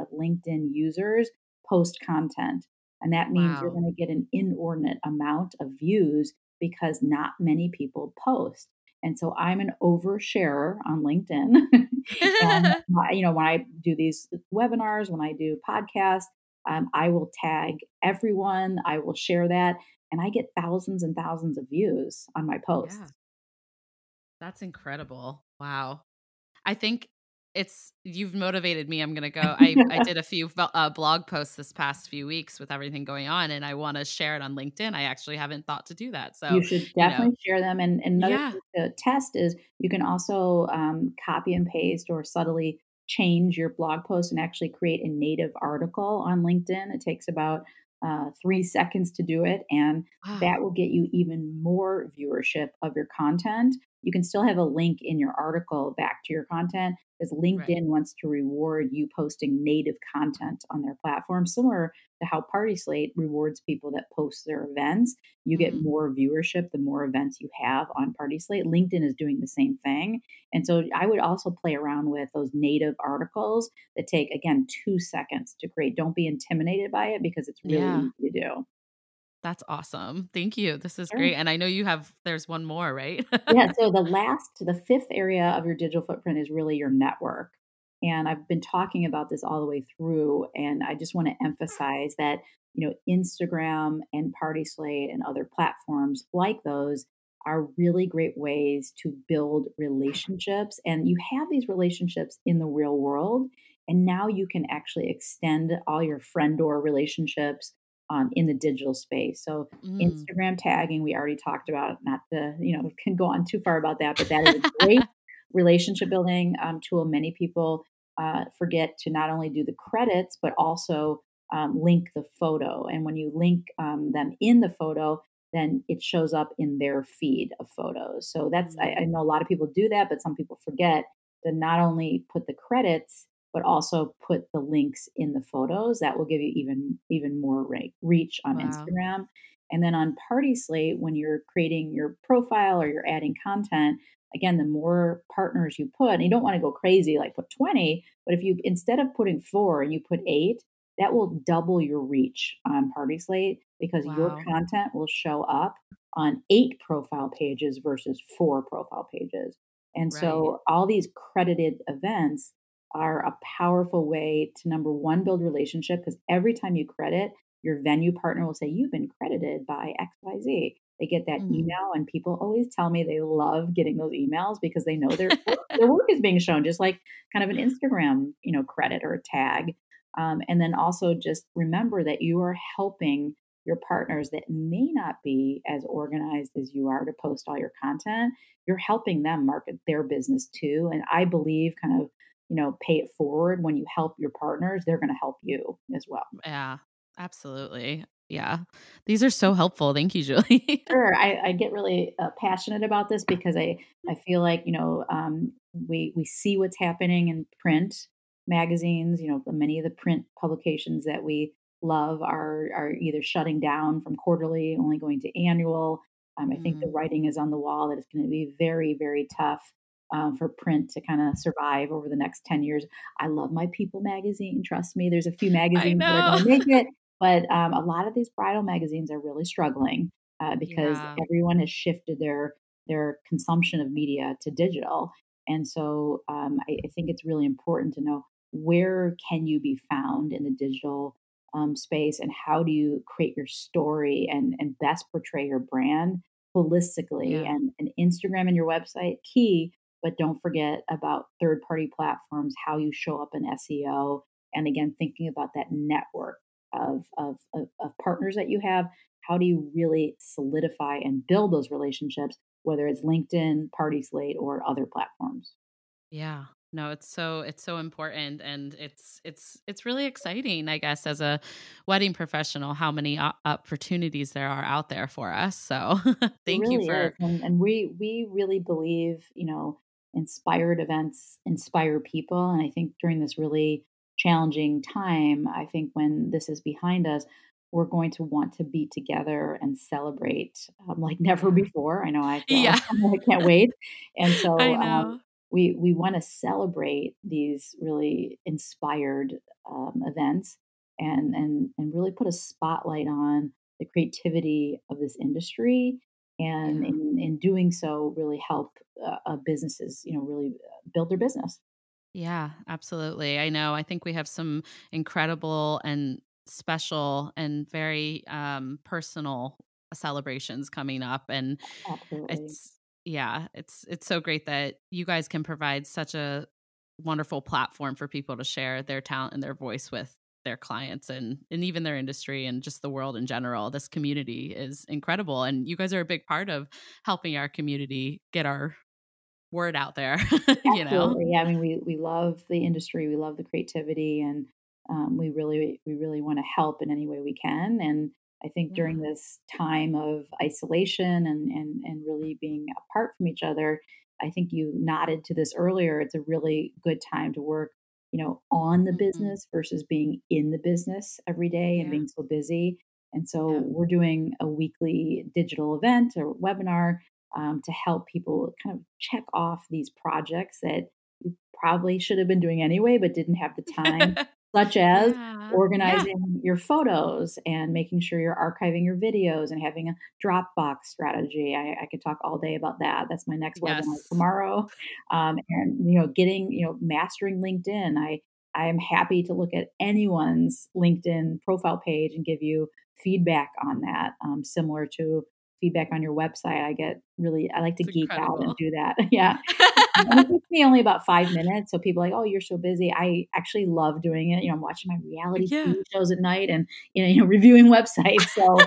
of LinkedIn users post content. And that means wow. you're going to get an inordinate amount of views because not many people post. And so I'm an oversharer on LinkedIn. [LAUGHS] and [LAUGHS] you know, when I do these webinars, when I do podcasts, um, I will tag everyone. I will share that and I get thousands and thousands of views on my posts. Yeah. That's incredible. Wow. I think it's you've motivated me. I'm gonna go. [LAUGHS] I I did a few uh, blog posts this past few weeks with everything going on, and I want to share it on LinkedIn. I actually haven't thought to do that, so you should definitely you know. share them. And, and another yeah. to test is you can also um, copy and paste or subtly change your blog post and actually create a native article on LinkedIn. It takes about uh, three seconds to do it, and wow. that will get you even more viewership of your content. You can still have a link in your article back to your content because LinkedIn right. wants to reward you posting native content on their platform, similar to how Party Slate rewards people that post their events. You get mm. more viewership the more events you have on Party Slate. LinkedIn is doing the same thing. And so I would also play around with those native articles that take, again, two seconds to create. Don't be intimidated by it because it's really yeah. easy to do. That's awesome. Thank you. This is sure. great. And I know you have, there's one more, right? yeah. [LAUGHS] So the last, the fifth area of your digital footprint is really your network. And I've been talking about this all the way through. And I just want to emphasize that, you know, Instagram and Party Slate and other platforms like those are really great ways to build relationships. And you have these relationships in the real world. And now you can actually extend all your friend or relationships um, in the digital space. So mm. Instagram tagging, we already talked about, not to, you know, [LAUGHS] can go on too far about that, but that is a great relationship building um, tool. Many people uh, forget to not only do the credits, but also um, link the photo. And when you link um, them in the photo, then it shows up in their feed of photos. So that's, mm. I, I know a lot of people do that, but some people forget to not only put the credits but also put the links in the photos. That will give you even even more reach on wow. Instagram. And then on Party Slate, when you're creating your profile or you're adding content, again, the more partners you put, and you don't want to go crazy like put 20, but if you instead of putting four and you put eight, that will double your reach on Party Slate because wow. your content will show up on eight profile pages versus four profile pages. And right. so all these credited events are a powerful way to number one, build relationship because every time you credit, your venue partner will say, You've been credited by XYZ. They get that mm-hmm. email, and people always tell me they love getting those emails because they know their work, their work is being shown, just like kind of an [LAUGHS] Instagram, you know, credit or a tag. Um, and then also just remember that you are helping your partners that may not be as organized as you are to post all your content. You're helping them market their business too. And I believe kind of you know, pay it forward when you help your partners, they're going to help you as well. Yeah, absolutely. Yeah. These are so helpful. Thank you, [LAUGHS] Julie. sure. I, I, get really uh, passionate about this because I, I feel like, you know, um, we, we see what's happening in print magazines, you know, many of the print publications that we love are, are either shutting down from quarterly, only going to annual. Um, I mm. think the mm. writing is on the wall that it's going to be very, very tough um, for print to kind of survive over the next 10 years. I love my People magazine. Trust me, there's a few magazines that are going to make it. [LAUGHS] But um, a lot of these bridal magazines are really struggling uh, because yeah. everyone has shifted their their consumption of media to digital. And so um, I, I, think it's really important to know where can you be found in the digital um, space and how do you create your story and, and best portray your brand holistically yeah. and, and Instagram and your website key but don't forget about third party platforms, how you show up in SEO. And again, thinking about that network of, of, of, of partners that you have. How do you really solidify and build those relationships, whether it's LinkedIn, Party Slate, or other platforms? Yeah, no it's so it's so important and it's it's it's really exciting i guess as a wedding professional how many opportunities there are out there for us so [LAUGHS] thank really you for and, and, we we really believe you know inspired events inspire people. And I think during this really challenging time, I think when this is behind us, we're going to want to be together and celebrate um, like never [LAUGHS] before. I know I, yeah. [LAUGHS] I can't wait. And [LAUGHS] so um, we we want to celebrate these really inspired um, events and and and really put a spotlight on the creativity of this industry and yeah. in, in doing so really help uh, uh, businesses you know really uh, build their business yeah absolutely i know i think we have some incredible and special and very um, personal celebrations coming up and absolutely. it's yeah it's it's so great that you guys can provide such a wonderful platform for people to share their talent and their voice with their clients and and even their industry and just the world in general this community is incredible and you guys are a big part of helping our community get our word out there. [LAUGHS] you know. Yeah, I mean, we we love the industry, we love the creativity, and um, we really we really want to help in any way we can. And I think Yeah. during this time of isolation and and and really being apart from each other, I think you nodded to this earlier. It's a really good time to work, you know, on the Mhm. business versus being in the business every day and Yeah. being so busy. And so Yeah. we're doing a weekly digital event or webinar um, to help people kind of check off these projects that you probably should have been doing anyway, but didn't have the [LAUGHS] time, such as yeah. Yeah. organizing your photos and making sure you're archiving your videos and having a Dropbox strategy. I, I could talk all day about that. That's my next webinar tomorrow. Um, and you know, getting you know, mastering LinkedIn. I I am happy to look at anyone's LinkedIn profile page and give you feedback on that, um, similar to feedback on your website. I get really I like to It's geek out and do that. [LAUGHS] Yeah. [LAUGHS] And it takes me only about 5 minutes, so people are like, "Oh, you're so busy." I actually love doing it, you know, I'm watching my reality yeah. TV shows at night and, you know [LAUGHS] you know, reviewing websites, so,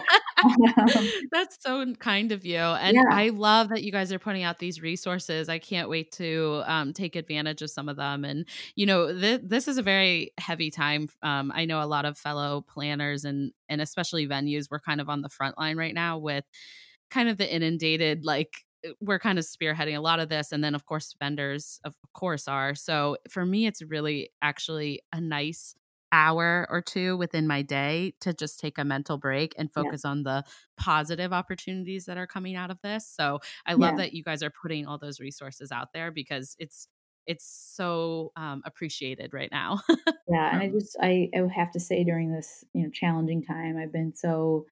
um, [LAUGHS] That's so kind of you. And yeah, I love that you guys are putting out these resources. I can't wait to um, take advantage of some of them. And, you know, th- this is a very heavy time. Um, I know a lot of fellow planners and, and especially venues, we're kind of on the front line right now with kind of the inundated, like, we're kind of spearheading a lot of this. And then, of course, vendors, of course, are. So for me, it's really actually a nice hour or two within my day to just take a mental break and yeah, focus on the positive opportunities that are coming out of this. So I love yeah, that you guys are putting all those resources out there because it's it's so um, appreciated right now. [LAUGHS] yeah, and I just I I have to say during this, you know, challenging time, I've been so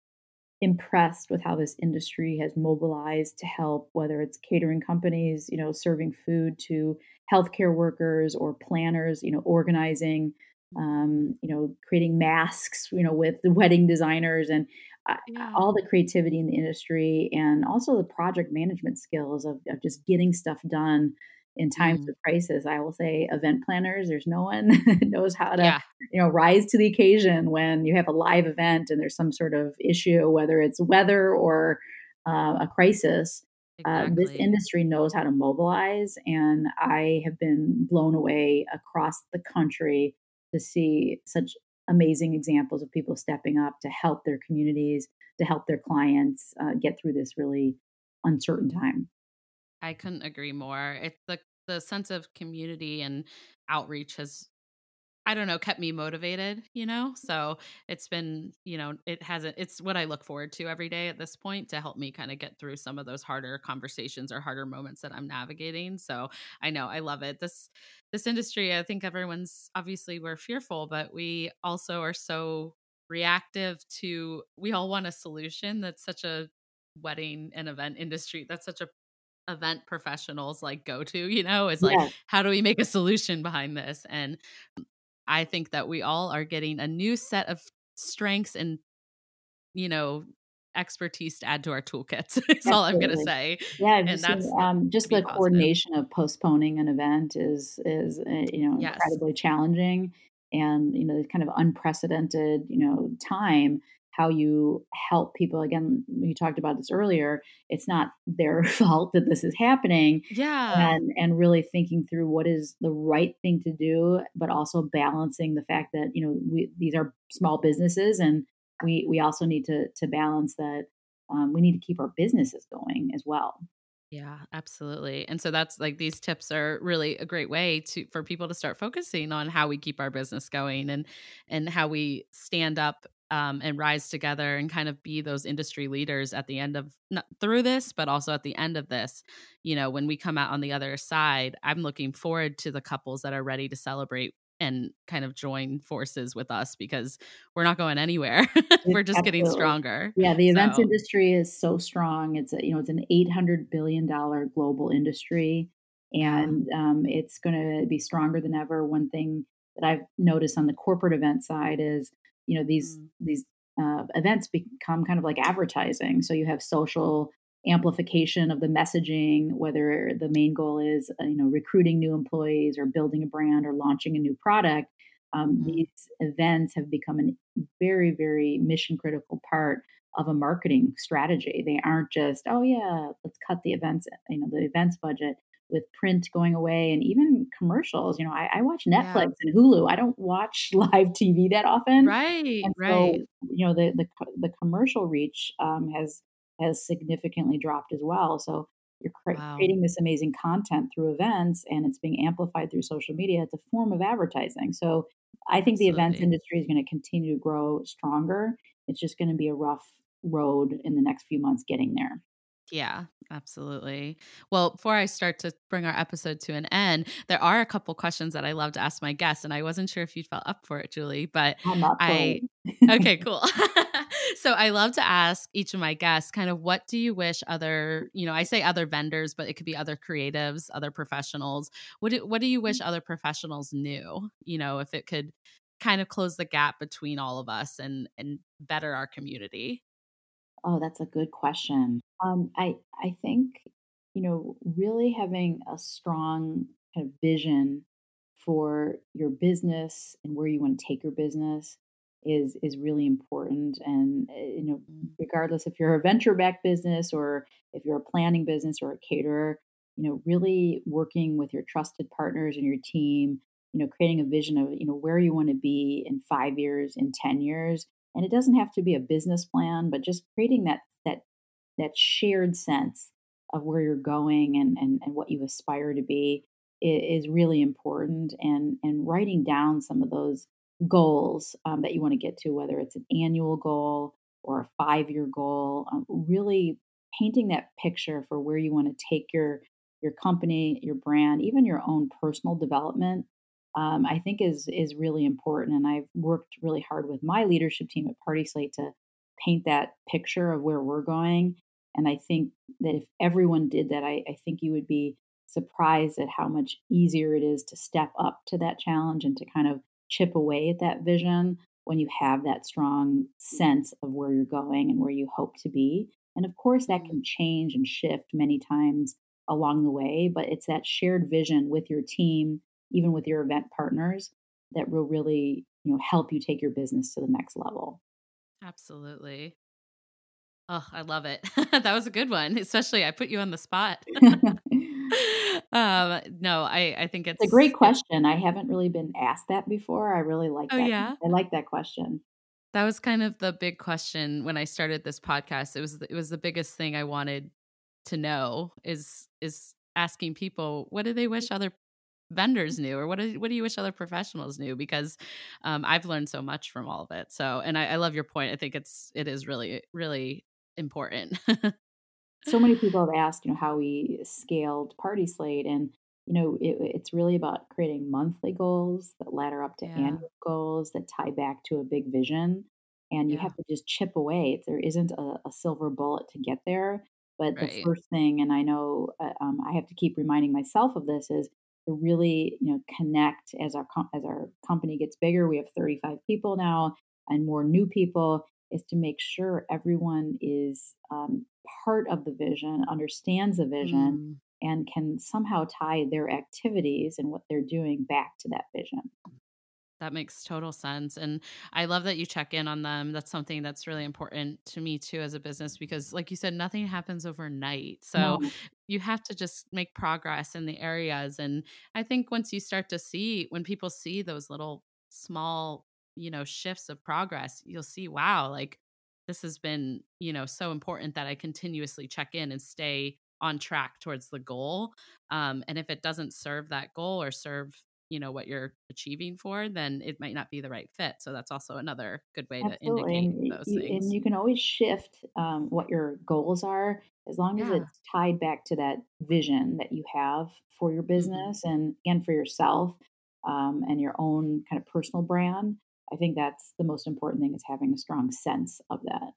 impressed with how this industry has mobilized to help, whether it's catering companies, you know, serving food to healthcare workers or planners, you know, organizing, um, you know, creating masks, you know, with the [LAUGHS] wedding designers and uh, yeah, all the creativity in the industry and also the project management skills of, of just getting stuff done in times Mm. of crisis. I will say event planners, there's no one [LAUGHS] knows how to yeah, you know, rise to the occasion when you have a live event and there's some sort of issue, whether it's weather or uh, a crisis. Uh, this industry knows how to mobilize, and I have been blown away across the country to see such amazing examples of people stepping up to help their communities, to help their clients uh, get through this really uncertain time. I couldn't agree more. It's the the sense of community and outreach has I don't know, kept me motivated, you know? So it's been, you know, it hasn't, it's what I look forward to every day at this point to help me kind of get through some of those harder conversations or harder moments that I'm navigating. So I know I love it. This, this industry, I think everyone's obviously we're fearful, but we also are so reactive to, we all want a solution that's such a wedding and event industry. That's such a event professionals like go to, you know, is like, Yeah, how do we make a solution behind this? And I think that we all are getting a new set of strengths and, you know, expertise to add to our toolkits. [LAUGHS] Is all I'm gonna say, Yeah, and just that's um, just the positive. coordination of postponing an event is is, uh, you know, Yes. incredibly challenging and, you know, the kind of unprecedented, you know, time, how you help people. Again, we talked about this earlier, it's not their [LAUGHS] fault that this is happening, Yeah. and and really thinking through what is the right thing to do, but also balancing the fact that, you know, we these are small businesses, and we we also need to to balance that, um, we need to keep our businesses going as well. Yeah, absolutely. And so that's like these tips are really a great way to for people to start focusing on how we keep our business going and and how we stand up um, and rise together and kind of be those industry leaders at the end of not through this, but also at the end of this. You know, when we come out on the other side, I'm looking forward to the couples that are ready to celebrate and kind of join forces with us because we're not going anywhere. [LAUGHS] We're just getting stronger. Yeah, the events So, industry is so strong. It's a you know, it's an $800 billion global industry, and, um, it's gonna be stronger than ever. One thing that I've noticed on the corporate event side is, you know, these Mm, these, uh, events become kind of like advertising. So you have social amplification of the messaging, whether the main goal is, uh, you know, recruiting new employees or building a brand or launching a new product. Um, mhm. these events have become a very, very mission critical part of a marketing strategy. They aren't just, oh yeah, let's cut the events, you know, the events budget. with print going away and even commercials. You know, I, I watch Netflix yeah. and Hulu. I don't watch [LAUGHS] live TV that often. Right, and right. So, you know, the the the commercial reach um, has has significantly dropped as well. So you're cre- wow. creating this amazing content through events, and it's being amplified through social media. It's a form of advertising. So I think Absolutely. the events industry is going to continue to grow stronger. It's just going to be a rough road in the next few months getting there. Yeah, absolutely. Well, before I start to bring our episode to an end, there are a couple questions that I love to ask my guests, and I wasn't sure if you felt up for it, Julie, but I. okay, [LAUGHS] cool. [LAUGHS] so I love to ask each of my guests kind of what do you wish other, you know, I say other vendors, but it could be other creatives, other professionals. What do, what do you wish mm. other professionals knew? You know, if it could kind of close the gap between all of us and and better our community. Oh, that's a good question. Um, I I think you know really having a strong kind of vision for your business and where you want to take your business is is really important. And eh, you know, mm. regardless if you're a venture backed business or if you're a planning business or a caterer, you know, really working with your trusted partners and your team, you know, creating a vision of you know where you want to be in five years, in ten years, and it doesn't have to be a business plan but just creating that that that shared sense of where you're going and and, and what you aspire to be is, really important. And and writing down some of those goals um, that you want to get to whether it's an annual goal or a five year goal um, really painting that picture for where you want to take your your company your brand even your own personal development um, I think is is really important. And I've worked really hard with my leadership team at Party Slate to paint that picture of where we're going. And I think that if everyone did that, I, I think you would be surprised at how much easier it is to step up to that challenge and to kind of chip away at that vision when you have that strong sense of where you're going and where you hope to be. And of course, that mm-hmm. can change and shift many times along the way, but it's that shared vision with your team even with your event partners that will really you know help you take your business to the next level. Absolutely. Oh i love it. [LAUGHS] That was a good one especially i put you on the spot. [LAUGHS] [LAUGHS] Um no i i think it's, it's a great question i haven't really been asked that before i really like oh, that yeah? I like that question. That was kind of the big question when i started this podcast it was it was the biggest thing i wanted to know is is asking people what do they wish other vendors knew or what do, what do you wish other professionals knew because um, i've learned so much from all of it so and I, I love your point i think it's it is really really important [LAUGHS] so many people have asked you know how we scaled party slate and you know it, it's really about creating monthly goals that ladder up to yeah. annual goals that tie back to a big vision and you yeah. have to just chip away there isn't a, a silver bullet to get there but right. the first thing and i know uh, um, i have to keep reminding myself of this is to really you know connect as our as our company gets bigger we have 35 people now and more new people is to make sure everyone is um, part of the vision understands the vision mm. and can somehow tie their activities and what they're doing back to that vision that makes total sense. And I love that you check in on them. That's something that's really important to me too as a business because like you said nothing happens overnight. So no. you have to just make progress in the areas and I think once you start to see when people see those little small, you know, shifts of progress, you'll see wow, like this has been, you know, so important that I continuously check in and stay on track towards the goal. Um, and if it doesn't serve that goal or serve you know what you're achieving for then it might not be the right fit so that's also another good way Absolutely. to indicate and those you, things and you can always shift um, what your goals are as long as yeah. it's tied back to that vision that you have for your mm-hmm. business mm-hmm. and again for yourself um, and your own kind of personal brand i think that's the most important thing is having a strong sense of that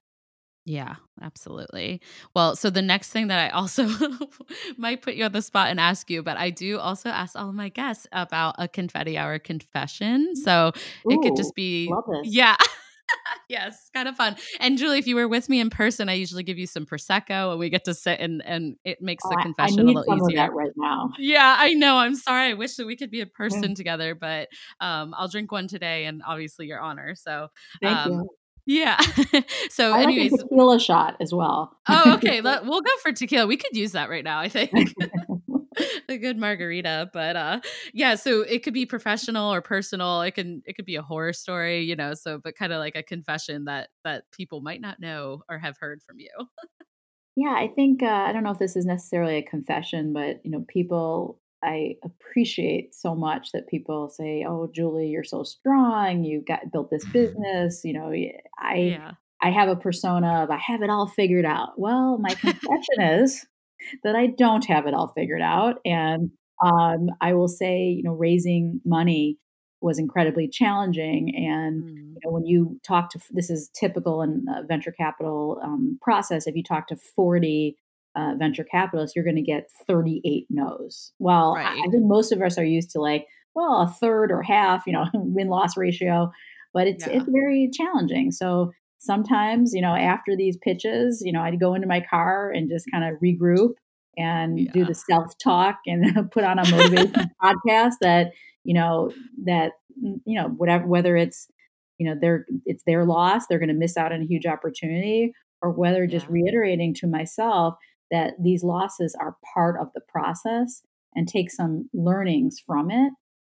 yeah, absolutely. Well, so the next thing that I also [LAUGHS] might put you on the spot and ask you, but I do also ask all of my guests about a confetti hour confession. Mm. So Ooh, it could just be, yeah. [LAUGHS] yes, kind of fun. And Julie, if you were with me in person, I usually give you some prosecco, and we get to sit and and it makes oh, the confession a little easier. right now. Yeah, I know. I'm sorry. I wish that we could be in person together, but um, I'll drink one today, and obviously your honor. So um, you. Yeah. [LAUGHS] so, I anyways, like a tequila shot as well. oh, [LAUGHS] okay. Let, we'll go for tequila. We could use that right now. I think. [LAUGHS] a good margarita. But uh, yeah, so it could be professional or personal. It can it could be a horror story, you know. So, but kind of like a confession that that people might not know or have heard from you. yeah, I think uh, I don't know if this is necessarily a confession, but you know, people I appreciate so much that people say, "Oh, Julie, you're so strong. You got built this business." You know, I yeah. I have a persona of I have it all figured out. Well, my confession [LAUGHS] is that I don't have it all figured out, and um, I will say, you know, raising money was incredibly challenging. And mm. you know, when you talk to this is typical in venture capital um, process. If you talk to forty uh, venture capitalists, you're going to get 38 no's. Well, right. I, I, think most of us are used to like, well, a third or half, you know, [LAUGHS] win loss ratio, but it's yeah. it's very challenging. So sometimes, you know, after these pitches, you know, I'd go into my car and just kind of regroup and yeah. do the self talk and [LAUGHS] put on a motivation [LAUGHS] podcast that you know that mm, you know whatever whether it's you know they're it's their loss they're going to miss out on a huge opportunity or whether just reiterating to myself that these losses are part of the process and take some learnings from it.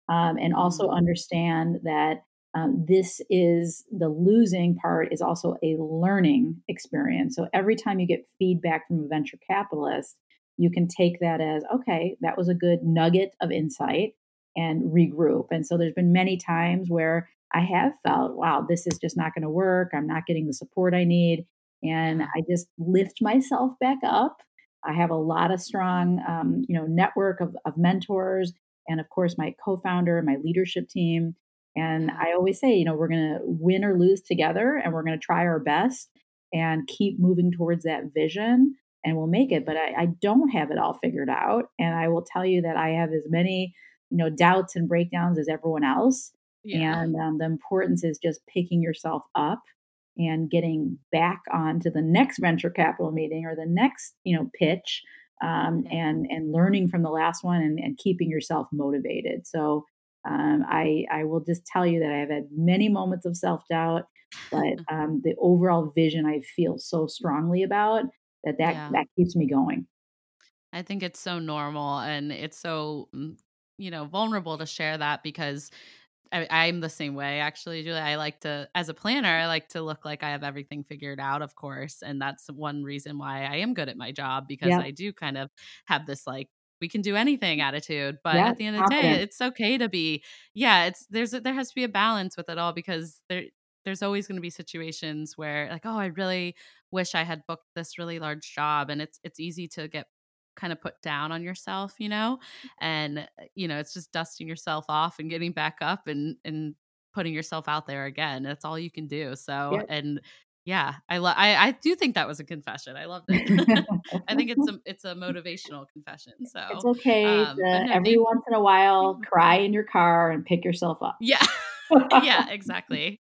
Um, and also mm-hmm. understand that um, this is the losing part is also a learning experience. So every time you get feedback from a venture capitalist, you can take that as okay, that was a good nugget of insight and regroup. And so there's been many times where I have felt, wow, this is just not going to work. I'm not getting the support I need and I just lift myself back up. I have a lot of strong, um, you know, network of, of mentors, and of course my co-founder, and my leadership team. And I always say, you know, we're going to win or lose together, and we're going to try our best and keep moving towards that vision, and we'll make it. But I, I don't have it all figured out, and I will tell you that I have as many, you know, doubts and breakdowns as everyone else. Yeah. And um, the importance is just picking yourself up and getting back on to the next venture capital meeting or the next you know pitch um, and and learning from the last one and, and keeping yourself motivated so um, I, I will just tell you that I've had many moments of self doubt, but um, the overall vision I feel so strongly about that that, yeah. that keeps me going. I think it's so normal and it's so mm, you know vulnerable to share that because I, am the same way, actually, Julie. I like to, as a planner, I like to look like I have everything figured out, of course. And that's one reason why I am good at my job because yeah. I do kind of have this like, we can do anything attitude. But yeah, at the end of the confident. day, it's okay to be, yeah, it's, there's, a, there has to be a balance with it all because there, there's always going to be situations where like, oh, I really wish I had booked this really large job. And it's, it's easy to get kind of put down on yourself, you know? And uh, you know, it's just dusting yourself off and getting back up and and putting yourself out there again. That's all you can do. So, yeah. and yeah, I love I I do think that was a confession. I love it. [LAUGHS] I think it's a [LAUGHS] it's a motivational confession. So It's okay um, to no, every once in a while cry in your car and pick yourself up. Yeah. Yeah, [LAUGHS] exactly.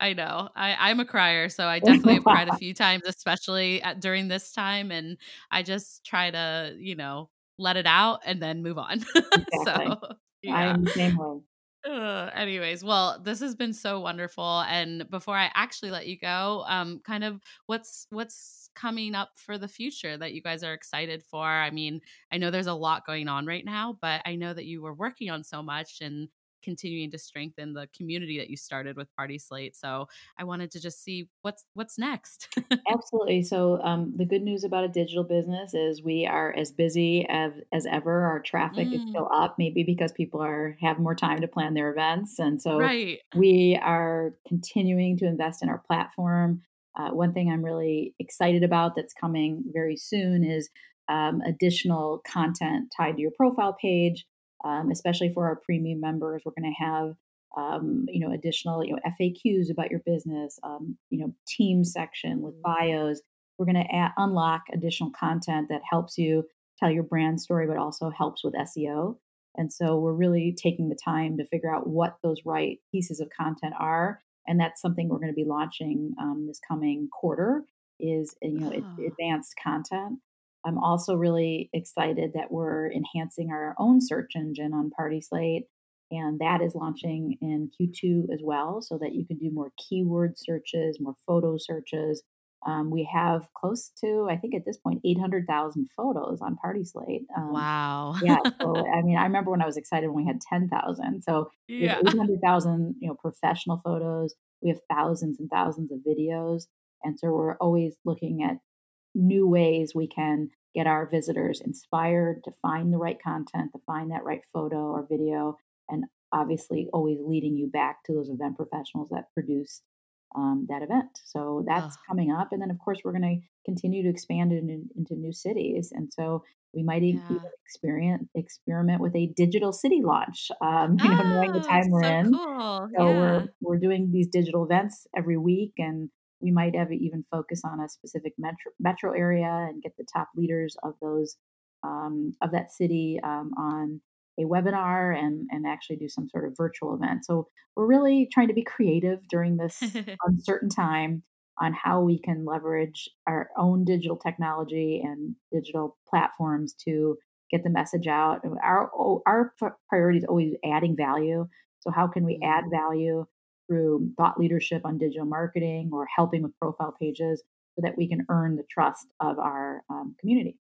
I know. I, I'm a crier, so I definitely have cried a [LAUGHS] few times, especially at, during this time. And I just try to, you know, let it out and then move on. [LAUGHS] Exactly. so, yeah. I'm the same way. Uh, anyways, well, this has been so wonderful. And before I actually let you go, um, kind of what's what's coming up for the future that you guys are excited for? I mean, I know there's a lot going on right now, but I know that you were working on so much and continuing to strengthen the community that you started with Party Slate. So I wanted to just see what's what's next. [LAUGHS] Absolutely. So um, the good news about a digital business is we are as busy as, as ever. Our traffic mm. is still up, maybe because people are have more time to plan their events, and so right. we are continuing to invest in our platform. Uh, one thing I'm really excited about that's coming very soon is um, additional content tied to your profile page um, especially for our premium members. We're going to have um, you know additional you know FAQs about your business, um, you know team section with mm-hmm. bios. We're going to unlock additional content that helps you tell your brand story, but also helps with SEO. And so we're really taking the time to figure out what those right pieces of content are, and that's something we're going to be launching um, this coming quarter. Is you know oh. advanced content. I'm also really excited that we're enhancing our own search engine on Party Slate, and that is launching in Q2 as well, so that you can do more keyword searches, more photo searches, Um, we have close to, I think at this point, 800,000 photos on Party Slate. Um, Wow. yeah, [LAUGHS] so I mean, I remember when I was excited when we had 10,000. So we have Yeah. 800,000, you know, professional photos. We have thousands and thousands of videos, and so we're always looking at new ways we can get our visitors inspired to find the right content, to find that right photo or video, and obviously always leading you back to those event professionals that produced um, that event. So that's coming up. And then, of course, we're going to continue to expand it in, into new cities. And so we might e- even yeah. experiment, experiment with a digital city launch, um, [LAUGHS] you know, knowing the Oh, time we're so in. cool. So we're we're doing these digital events every week, and we might have even focus on a specific metro metro area and get the top leaders of those um, of that city um, on a webinar and and actually do some sort of virtual event. So we're really trying to be creative during this [LAUGHS] uncertain time on how we can leverage our own digital technology and digital platforms to get the message out. Our our priority is always adding value. So how can we add value through thought leadership on digital marketing or helping with profile pages so that we can earn the trust of our um, community?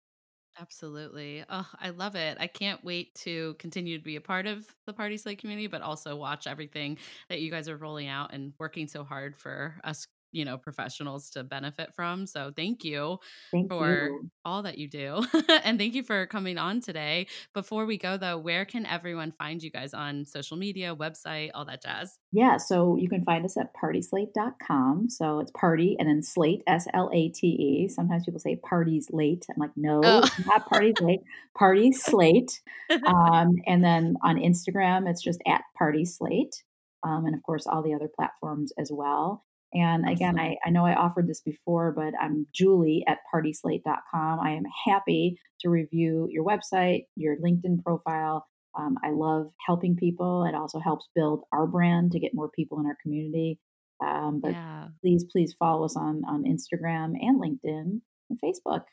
absolutely. Oh, I love it. I can't wait to continue to be a part of the PartySlate community, but also watch everything that you guys are rolling out and working so hard for us, you know, professionals to benefit from. So thank you Thank for you. all that you do. [LAUGHS] and thank you for coming on today. Before we go though, where can everyone find you guys on social media, website, all that jazz? Yeah, so you can find us at partyslate.com. So it's party and then slate, S L A T E. Sometimes people say parties late. I'm like, no, Oh. not parties late, party slate. [LAUGHS] Um, and then on Instagram, it's just at party slate. Um, and of course, all the other platforms as well. And again. I, I know I offered this before, but I'm Julie at partyslate.com. I am happy to review your website, your LinkedIn profile, um, I love helping people. It also helps build our brand to get more people in our community. Um, but Yeah. please, please follow us on on Instagram and LinkedIn and Facebook.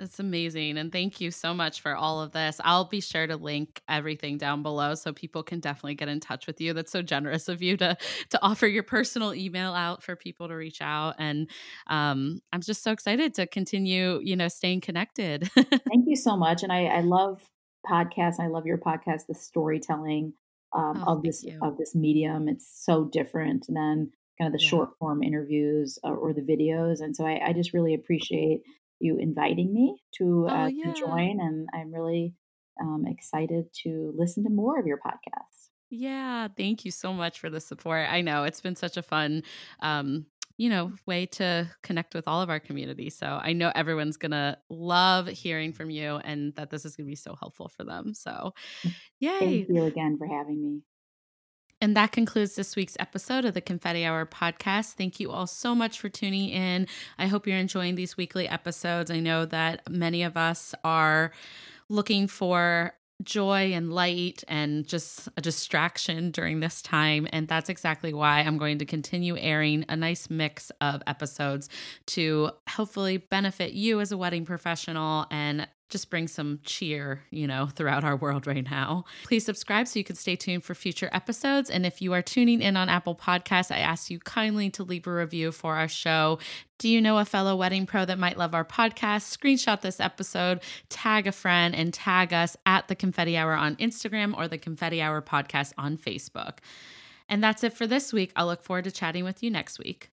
That's amazing. And thank you so much for all of this. I'll be sure to link everything down below so people can definitely get in touch with you. That's so generous of you to to offer your personal email out for people to reach out. And um, I'm just so excited to continue, you know, staying connected. [LAUGHS] Thank you so much, and I, I love podcasts. I love your podcast, the storytelling um, oh, of this you. of this medium. It's so different than kind of the Yeah. short form interviews uh, or the videos, and so I, I just really appreciate you inviting me to Oh, uh, to yeah. join, and I'm really um, excited to listen to more of your podcasts. Yeah, thank you so much for the support. I know it's been such a fun um you know, way to connect with all of our community. So I know everyone's going to love hearing from you and that this is going to be so helpful for them. So, yay. Thank you again for having me. And that concludes this week's episode of the Confetti Hour podcast. Thank you all so much for tuning in. I hope you're enjoying these weekly episodes. I know that many of us are looking for joy and light and just a distraction during this time. And that's exactly why I'm going to continue airing a nice mix of episodes to hopefully benefit you as a wedding professional and just bring some cheer, you know, throughout our world right now. Please subscribe so you can stay tuned for future episodes. And if you are tuning in on Apple Podcasts, I ask you kindly to leave a review for our show. Do you know a fellow wedding pro that might love our podcast? Screenshot this episode, tag a friend, and tag us at the Confetti Hour on Instagram or the Confetti Hour podcast on Facebook. And that's it for this week. I'll look forward to chatting with you next week.